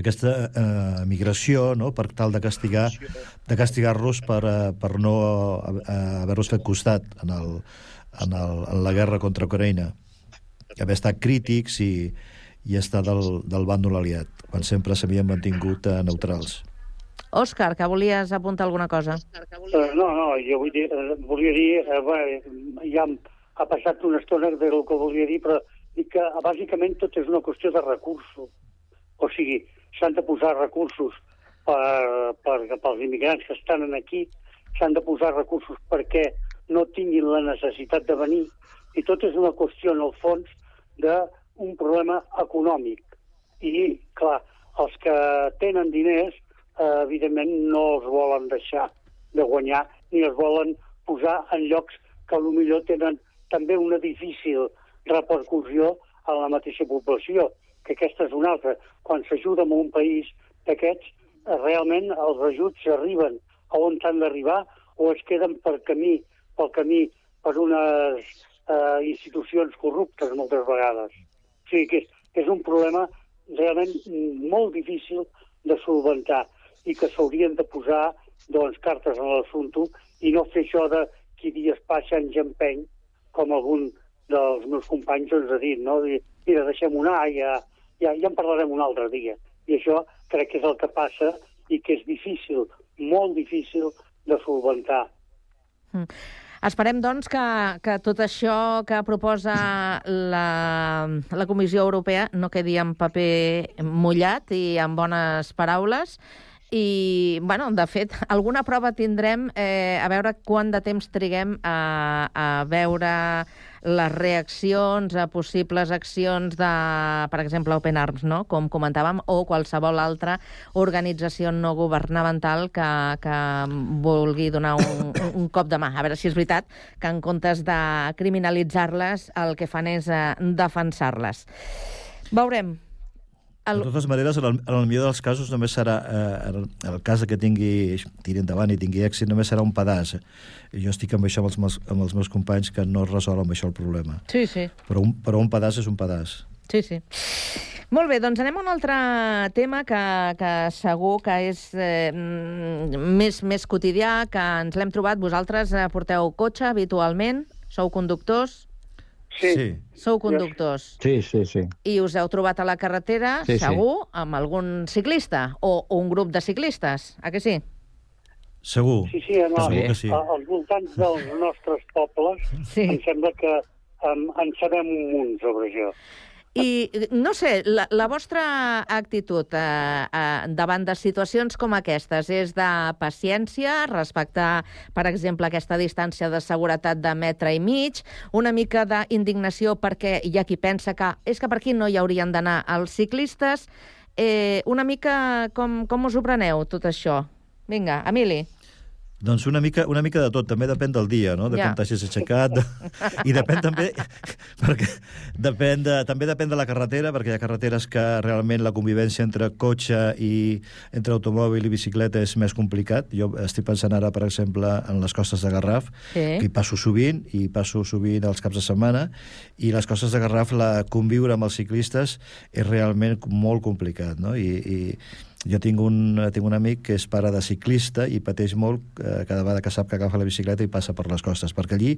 aquesta eh, migració no? per tal de castigar de castigar-los per, eh, per no eh, haver-los fet costat en, el, en, el, en la guerra contra Ucraïna haver estat crítics i, i estar del, del bàndol aliat, quan sempre s'havien mantingut eh, neutrals. Òscar, que volies apuntar alguna cosa? No, no, jo vull dir, uh, volia dir, uh, bé, ja ha passat una estona del que volia dir, però dic que bàsicament tot és una qüestió de recursos. O sigui, s'han de posar recursos per, per, pels immigrants que estan aquí, s'han de posar recursos perquè no tinguin la necessitat de venir, i tot és una qüestió, en el fons, d'un problema econòmic. I, clar, els que tenen diners, eh, evidentment, no els volen deixar de guanyar ni els volen posar en llocs que millor tenen també una difícil repercussió a la mateixa població que aquesta és una altra. Quan s'ajuda en un país d'aquests, eh, realment els ajuts arriben a on han d'arribar o es queden per camí, pel camí per unes eh, institucions corruptes moltes vegades. O sigui que és, és un problema realment molt difícil de solventar i que s'haurien de posar doncs, cartes en l'assumpte i no fer això de qui dies passa en empeny, com algun dels meus companys ens ha dit, no? Mira, deixem-ho anar, ja, ja, ja en parlarem un altre dia. I això crec que és el que passa i que és difícil, molt difícil de solventar. Mm. Esperem, doncs, que, que tot això que proposa la, la Comissió Europea no quedi en paper mullat i en bones paraules i, bueno, de fet, alguna prova tindrem eh, a veure quant de temps triguem a, a veure les reaccions a possibles accions de, per exemple, Open Arms, no? com comentàvem, o qualsevol altra organització no governamental que, que vulgui donar un, un cop de mà. A veure si és veritat que en comptes de criminalitzar-les, el que fan és eh, defensar-les. Veurem. El... De totes maneres, en el, en el millor dels casos només serà, eh, el, el cas que tingui, tiri endavant i tingui èxit, només serà un pedaç. Jo estic amb això amb els, meus, amb els meus companys que no resol amb això el problema. Sí, sí. Però un, però un pedaç és un pedaç. Sí, sí. Molt bé, doncs anem a un altre tema que, que segur que és eh, més, més quotidià, que ens l'hem trobat. Vosaltres eh, porteu cotxe habitualment? Sou conductors? Sí. sí. Sou conductors. Sí, sí, sí. I us heu trobat a la carretera, sí, segur, sí. amb algun ciclista o, o un grup de ciclistes, a que sí? Segur. Sí, sí, en, segur que sí. als voltants dels nostres pobles sí. em sembla que um, en sabem un munt sobre això. I, no sé, la, la vostra actitud eh, eh, davant de situacions com aquestes és de paciència, respectar, per exemple, aquesta distància de seguretat de metre i mig, una mica d'indignació perquè hi ha qui pensa que és que per aquí no hi haurien d'anar els ciclistes, eh, una mica com, com us ho preneu, tot això? Vinga, Emili. Doncs una mica, una mica de tot, també depèn del dia, no? de ja. quan t'hagis aixecat, de... i depèn també, perquè depèn de, també depèn de la carretera, perquè hi ha carreteres que realment la convivència entre cotxe i entre automòbil i bicicleta és més complicat. Jo estic pensant ara, per exemple, en les costes de Garraf, sí. que hi passo sovint, i passo sovint els caps de setmana, i les costes de Garraf, la conviure amb els ciclistes és realment molt complicat, no? I, i jo tinc un, tinc un amic que és pare de ciclista i pateix molt eh, cada vegada que sap que agafa la bicicleta i passa per les costes, perquè allí,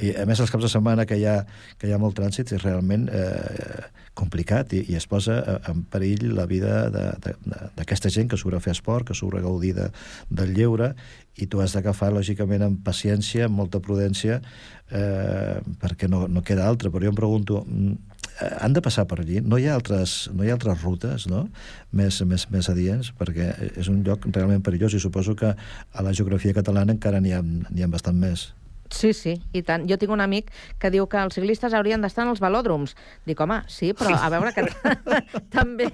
i, a més els caps de setmana que hi ha, que hi ha molt trànsit, és realment eh, complicat i, i es posa eh, en perill la vida d'aquesta gent que surt a fer esport, que surt a gaudir de, del lleure i tu has d'agafar, lògicament, amb paciència, amb molta prudència, eh, perquè no, no queda altra. Però jo em pregunto, mm, Eh, han de passar per allí. No hi ha altres, no hi ha altres rutes no? més, més, més adients, perquè és un lloc realment perillós i suposo que a la geografia catalana encara n'hi ha, ha bastant més. Sí, sí, i tant. Jo tinc un amic que diu que els ciclistes haurien d'estar en els velòdroms. Dic, home, sí, però a veure que també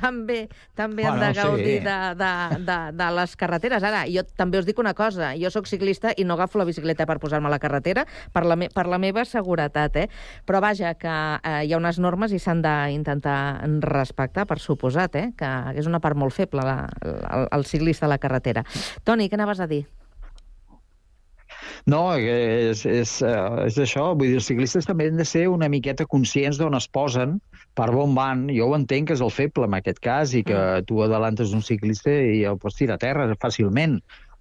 també també han Bueno, de gaudir sí. de, de, de, de les carreteres. Ara, jo també us dic una cosa, jo sóc ciclista i no agafo la bicicleta per posar-me a la carretera per la, me, per la meva seguretat, eh? Però vaja, que eh, hi ha unes normes i s'han d'intentar respectar, per suposat, eh? Que és una part molt feble, la, el, el ciclista a la carretera. Toni, què anaves a dir? No, és, és, eh, és això. Vull dir, els ciclistes també han de ser una miqueta conscients d'on es posen, per on van. Jo ho entenc que és el feble en aquest cas i que tu adelantes un ciclista i el pots tirar a terra fàcilment.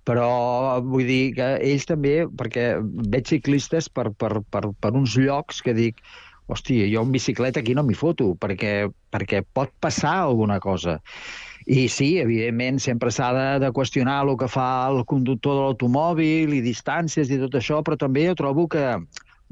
Però vull dir que ells també, perquè veig ciclistes per, per, per, per uns llocs que dic hòstia, jo en bicicleta aquí no m'hi foto, perquè, perquè pot passar alguna cosa. I sí, evidentment, sempre s'ha de, de qüestionar el que fa el conductor de l'automòbil i distàncies i tot això, però també jo trobo que,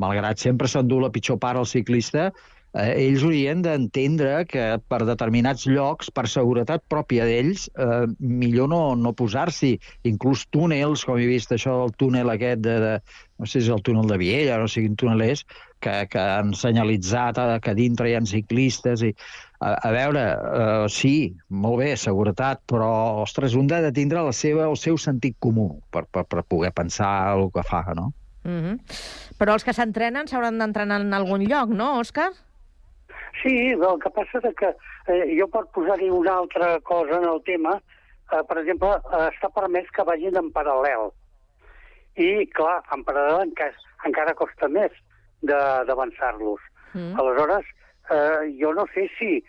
malgrat sempre s'endú la pitjor part al ciclista, eh, ells haurien d'entendre que per determinats llocs, per seguretat pròpia d'ells, eh, millor no, no posar-s'hi. Inclús túnels, com he vist això del túnel aquest de, de no sé si és el túnel de Viella, no sé quin túnel és, que, que han senyalitzat eh, que dintre hi ha ciclistes i a, a veure, uh, sí, molt bé, seguretat, però, ostres, un ha de tindre la seva, el seu sentit comú per, per, per poder pensar el que fa, no? Mm -hmm. Però els que s'entrenen s'hauran d'entrenar en algun lloc, no, Òscar? Sí, el que passa és que eh, jo per posar-hi una altra cosa en el tema, eh, per exemple, eh, està permès que vagin en paral·lel. I, clar, en paral·lel encara, encara costa més de- d'avançar-los. Mm. Aleshores, eh, jo no sé si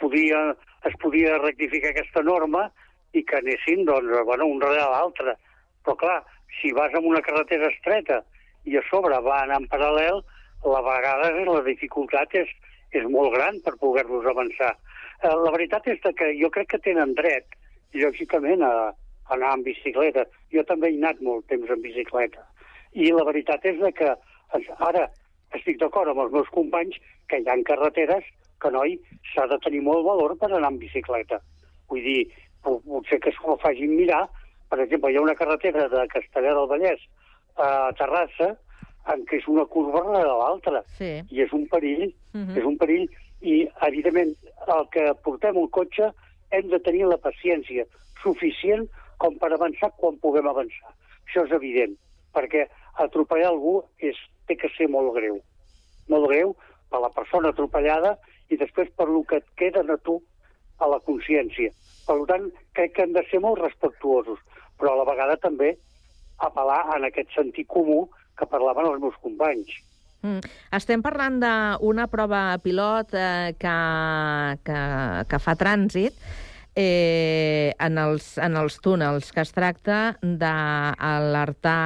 podia, es podia rectificar aquesta norma i que anessin, doncs, bueno, un darrere l'altre. Però, clar, si vas en una carretera estreta i a sobre van en paral·lel, la vegada la dificultat és, és molt gran per poder-los avançar. Eh, la veritat és que jo crec que tenen dret, lògicament, a, a anar en bicicleta. Jo també he anat molt temps en bicicleta. I la veritat és que ara estic d'acord amb els meus companys que hi ha carreteres que, noi, s'ha de tenir molt valor per anar en bicicleta. Vull dir, po- potser que s'ho facin mirar. Per exemple, hi ha una carretera de Castellà del Vallès a Terrassa en què és una curva de l'altra. Sí. I és un perill, Mhm. és un perill. I, evidentment, el que portem un cotxe hem de tenir la paciència suficient com per avançar quan puguem avançar. Això és evident, perquè atropellar algú és, té que ser molt greu. Molt greu per la persona atropellada i després per lo que et queda a tu a la consciència. Per tant, crec que hem de ser molt respectuosos, però a la vegada també apel·lar en aquest sentit comú que parlaven els meus companys. Mm. Estem parlant d'una prova pilot eh, que, que, que fa trànsit eh, en, els, en els túnels, que es tracta d'alertar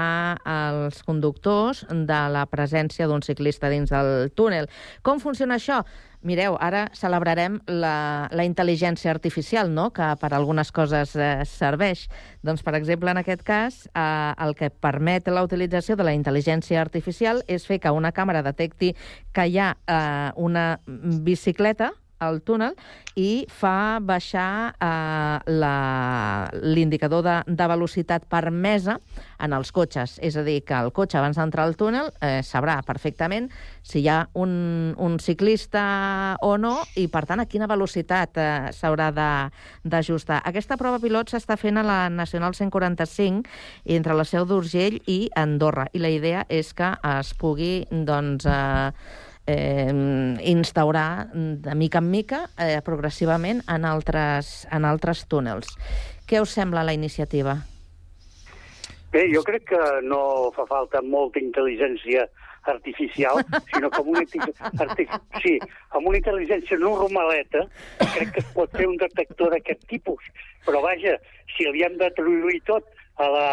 els conductors de la presència d'un ciclista dins del túnel. Com funciona això? Mireu, ara celebrarem la, la intel·ligència artificial, no?, que per algunes coses eh, serveix. Doncs, per exemple, en aquest cas, eh, el que permet la utilització de la intel·ligència artificial és fer que una càmera detecti que hi ha eh, una bicicleta al túnel i fa baixar eh, l'indicador de, de velocitat permesa en els cotxes. És a dir, que el cotxe, abans d'entrar al túnel, eh, sabrà perfectament si hi ha un, un ciclista o no i, per tant, a quina velocitat eh, s'haurà d'ajustar. Aquesta prova pilot s'està fent a la Nacional 145 entre la Seu d'Urgell i Andorra. I la idea és que es pugui, doncs, eh, eh, instaurar de mica en mica, eh, progressivament, en altres, en altres túnels. Què us sembla la iniciativa? Bé, jo crec que no fa falta molta intel·ligència artificial, sinó que amb una, arti sí, amb una intel·ligència normaleta crec que es pot fer un detector d'aquest tipus. Però vaja, si li hem d'atribuir tot a la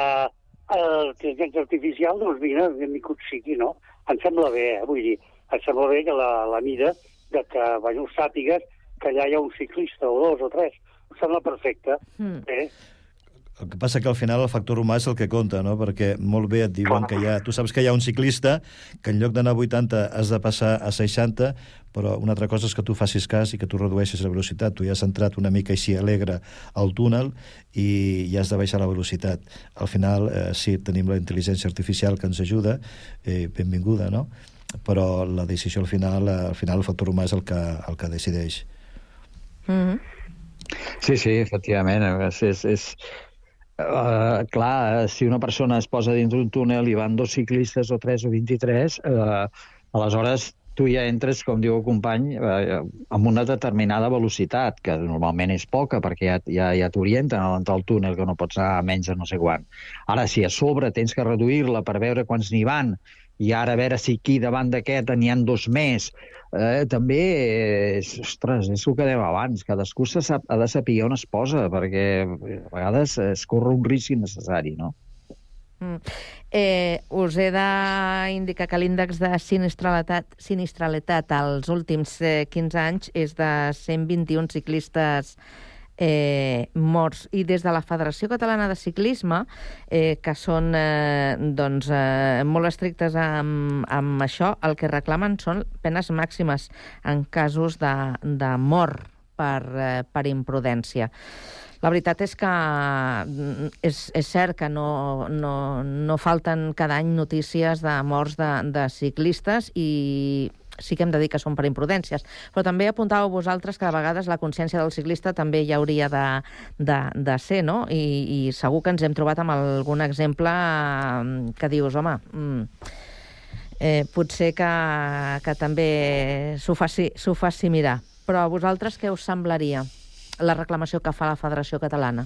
a l'intel·ligència artificial, doncs mira, benvingut sigui, no? Em sembla bé, eh? vull dir, em sembla bé que la, la mida de que, bueno, sàpigues que allà hi ha un ciclista o dos o tres. Em sembla perfecte. Mm. Eh? El que passa que al final el factor humà és el que compta, no? Perquè molt bé et diuen que hi ha... Tu saps que hi ha un ciclista que en lloc d'anar a 80 has de passar a 60, però una altra cosa és que tu facis cas i que tu redueixis la velocitat. Tu ja has entrat una mica així alegre al túnel i ja has de baixar la velocitat. Al final, eh, sí, tenim la intel·ligència artificial que ens ajuda, eh, benvinguda, no? Però la decisió al final, eh, al final el factor humà és el que, el que decideix. Mm -hmm. Sí, sí, efectivament. És, és, és, Uh, clar, si una persona es posa dins d'un túnel i van dos ciclistes o tres o 23, uh, aleshores tu ja entres, com diu el company, eh, amb una determinada velocitat, que normalment és poca, perquè ja, ja, ja t'orienten a l'entrar al túnel, que no pots anar a menys de no sé quan. Ara, si a sobre tens que reduir-la per veure quants n'hi van, i ara a veure si aquí davant d'aquest n'hi han dos més, eh, també és, ostres, és el que dèiem abans, cadascú se sap, ha de saber on es posa, perquè a vegades es corre un risc innecessari, no? Mm. Eh, us he d'indicar que l'índex de sinistralitat, sinistralitat als últims eh, 15 anys és de 121 ciclistes eh, morts. I des de la Federació Catalana de Ciclisme, eh, que són eh, doncs, eh, molt estrictes amb, amb això, el que reclamen són penes màximes en casos de, de mort per, eh, per imprudència. La veritat és que mm, és, és cert que no, no, no falten cada any notícies de morts de, de ciclistes i sí que hem de dir que són per imprudències. Però també apuntàveu vosaltres que a vegades la consciència del ciclista també hi hauria de, de, de ser, no? I, I segur que ens hem trobat amb algun exemple mm, que dius, home, mm, eh, potser que, que també s'ho faci, faci mirar. Però a vosaltres què us semblaria la reclamació que fa la Federació Catalana?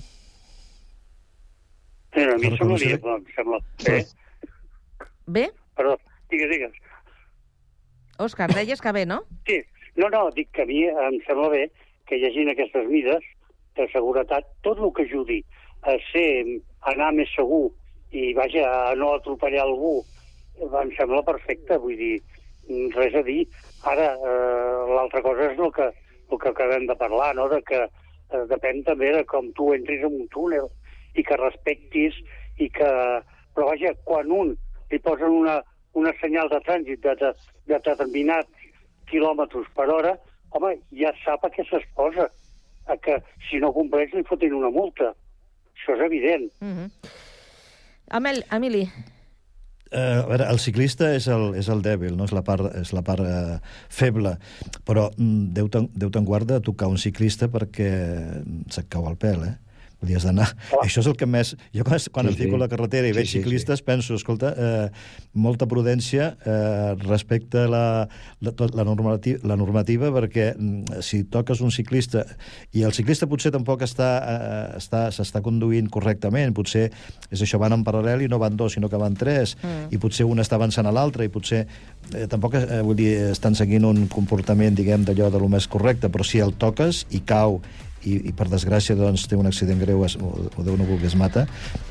Eh, a mi semblaria, em sembla bé. Bé? Perdó, digues, digues. Òscar, deies que bé, no? Sí. No, no, dic que a mi em sembla bé que hagin aquestes mides de seguretat, tot el que ajudi a ser, a anar més segur i, vaja, a no atropellar algú, em sembla perfecte, vull dir, res a dir. Ara, eh, l'altra cosa és el que, el que acabem de parlar, no?, de que eh, depèn també de com tu entris en un túnel i que respectis i que... Però, vaja, quan un li posen una, una senyal de trànsit de, de, de determinats quilòmetres per hora, home, ja sap a què s'exposa. A que si no compleix li fotin una multa. Això és evident. Mm -hmm. Amel, Emili. Uh, a veure, el ciclista és el, és el dèbil, no? és la part, és la part uh, feble, però mm, Déu guarda a tocar un ciclista perquè se't cau el pèl, eh? Vull dir, has d'anar... Això és el que més... Jo quan, quan sí, em fico sí. a la carretera i sí, veig sí, ciclistes sí. penso, escolta, eh, molta prudència eh, respecte a la, la, la, normativa, la normativa, perquè mm, si toques un ciclista i el ciclista potser tampoc està eh, està s'està conduint correctament, potser és això, van en paral·lel i no van dos, sinó que van tres, mm. i potser un està avançant a l'altre, i potser eh, tampoc eh, vull dir, estan seguint un comportament, diguem, d'allò de lo més correcte, però si el toques i cau i, i per desgràcia doncs, té un accident greu es, o, o Déu no vulgui es mata,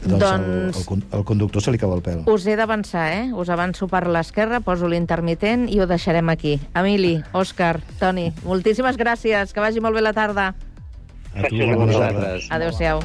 doncs, doncs... El, el, el conductor se li cau el pèl. Us he d'avançar, eh? Us avanço per l'esquerra, poso l'intermitent i ho deixarem aquí. Emili, Òscar, Toni, moltíssimes gràcies, que vagi molt bé la tarda. A tu, a vosaltres. Adéu-siau.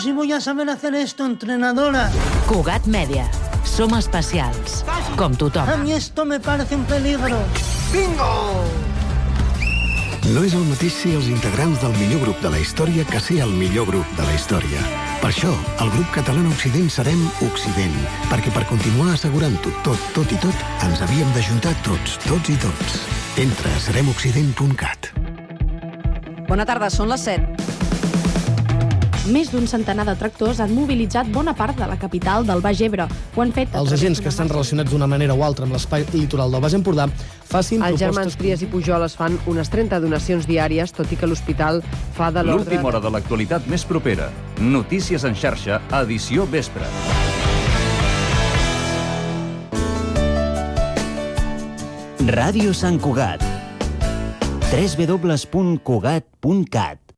si voy a saber hacer esto, entrenadora. Cugat Media. Som especials, com tothom. A mi esto me parece un peligro. Bingo! No és el mateix ser els integrants del millor grup de la història que ser el millor grup de la història. Per això, el grup català Occident serem Occident, perquè per continuar assegurant-ho tot, tot i tot, ens havíem d'ajuntar tots, tots i tots. Entra a seremoccident.cat. Bona tarda, són les 7. Més d'un centenar de tractors han mobilitzat bona part de la capital del Baix Ebre. Ho han fet... a Els agents que estan relacionats d'una manera o altra amb l'espai litoral del Baix Empordà facin Els propostes... germans Trias i Pujol es fan unes 30 donacions diàries, tot i que l'hospital fa de l'ordre... L'última hora de l'actualitat més propera. Notícies en xarxa, edició vespre. Ràdio Sant Cugat. www.cugat.cat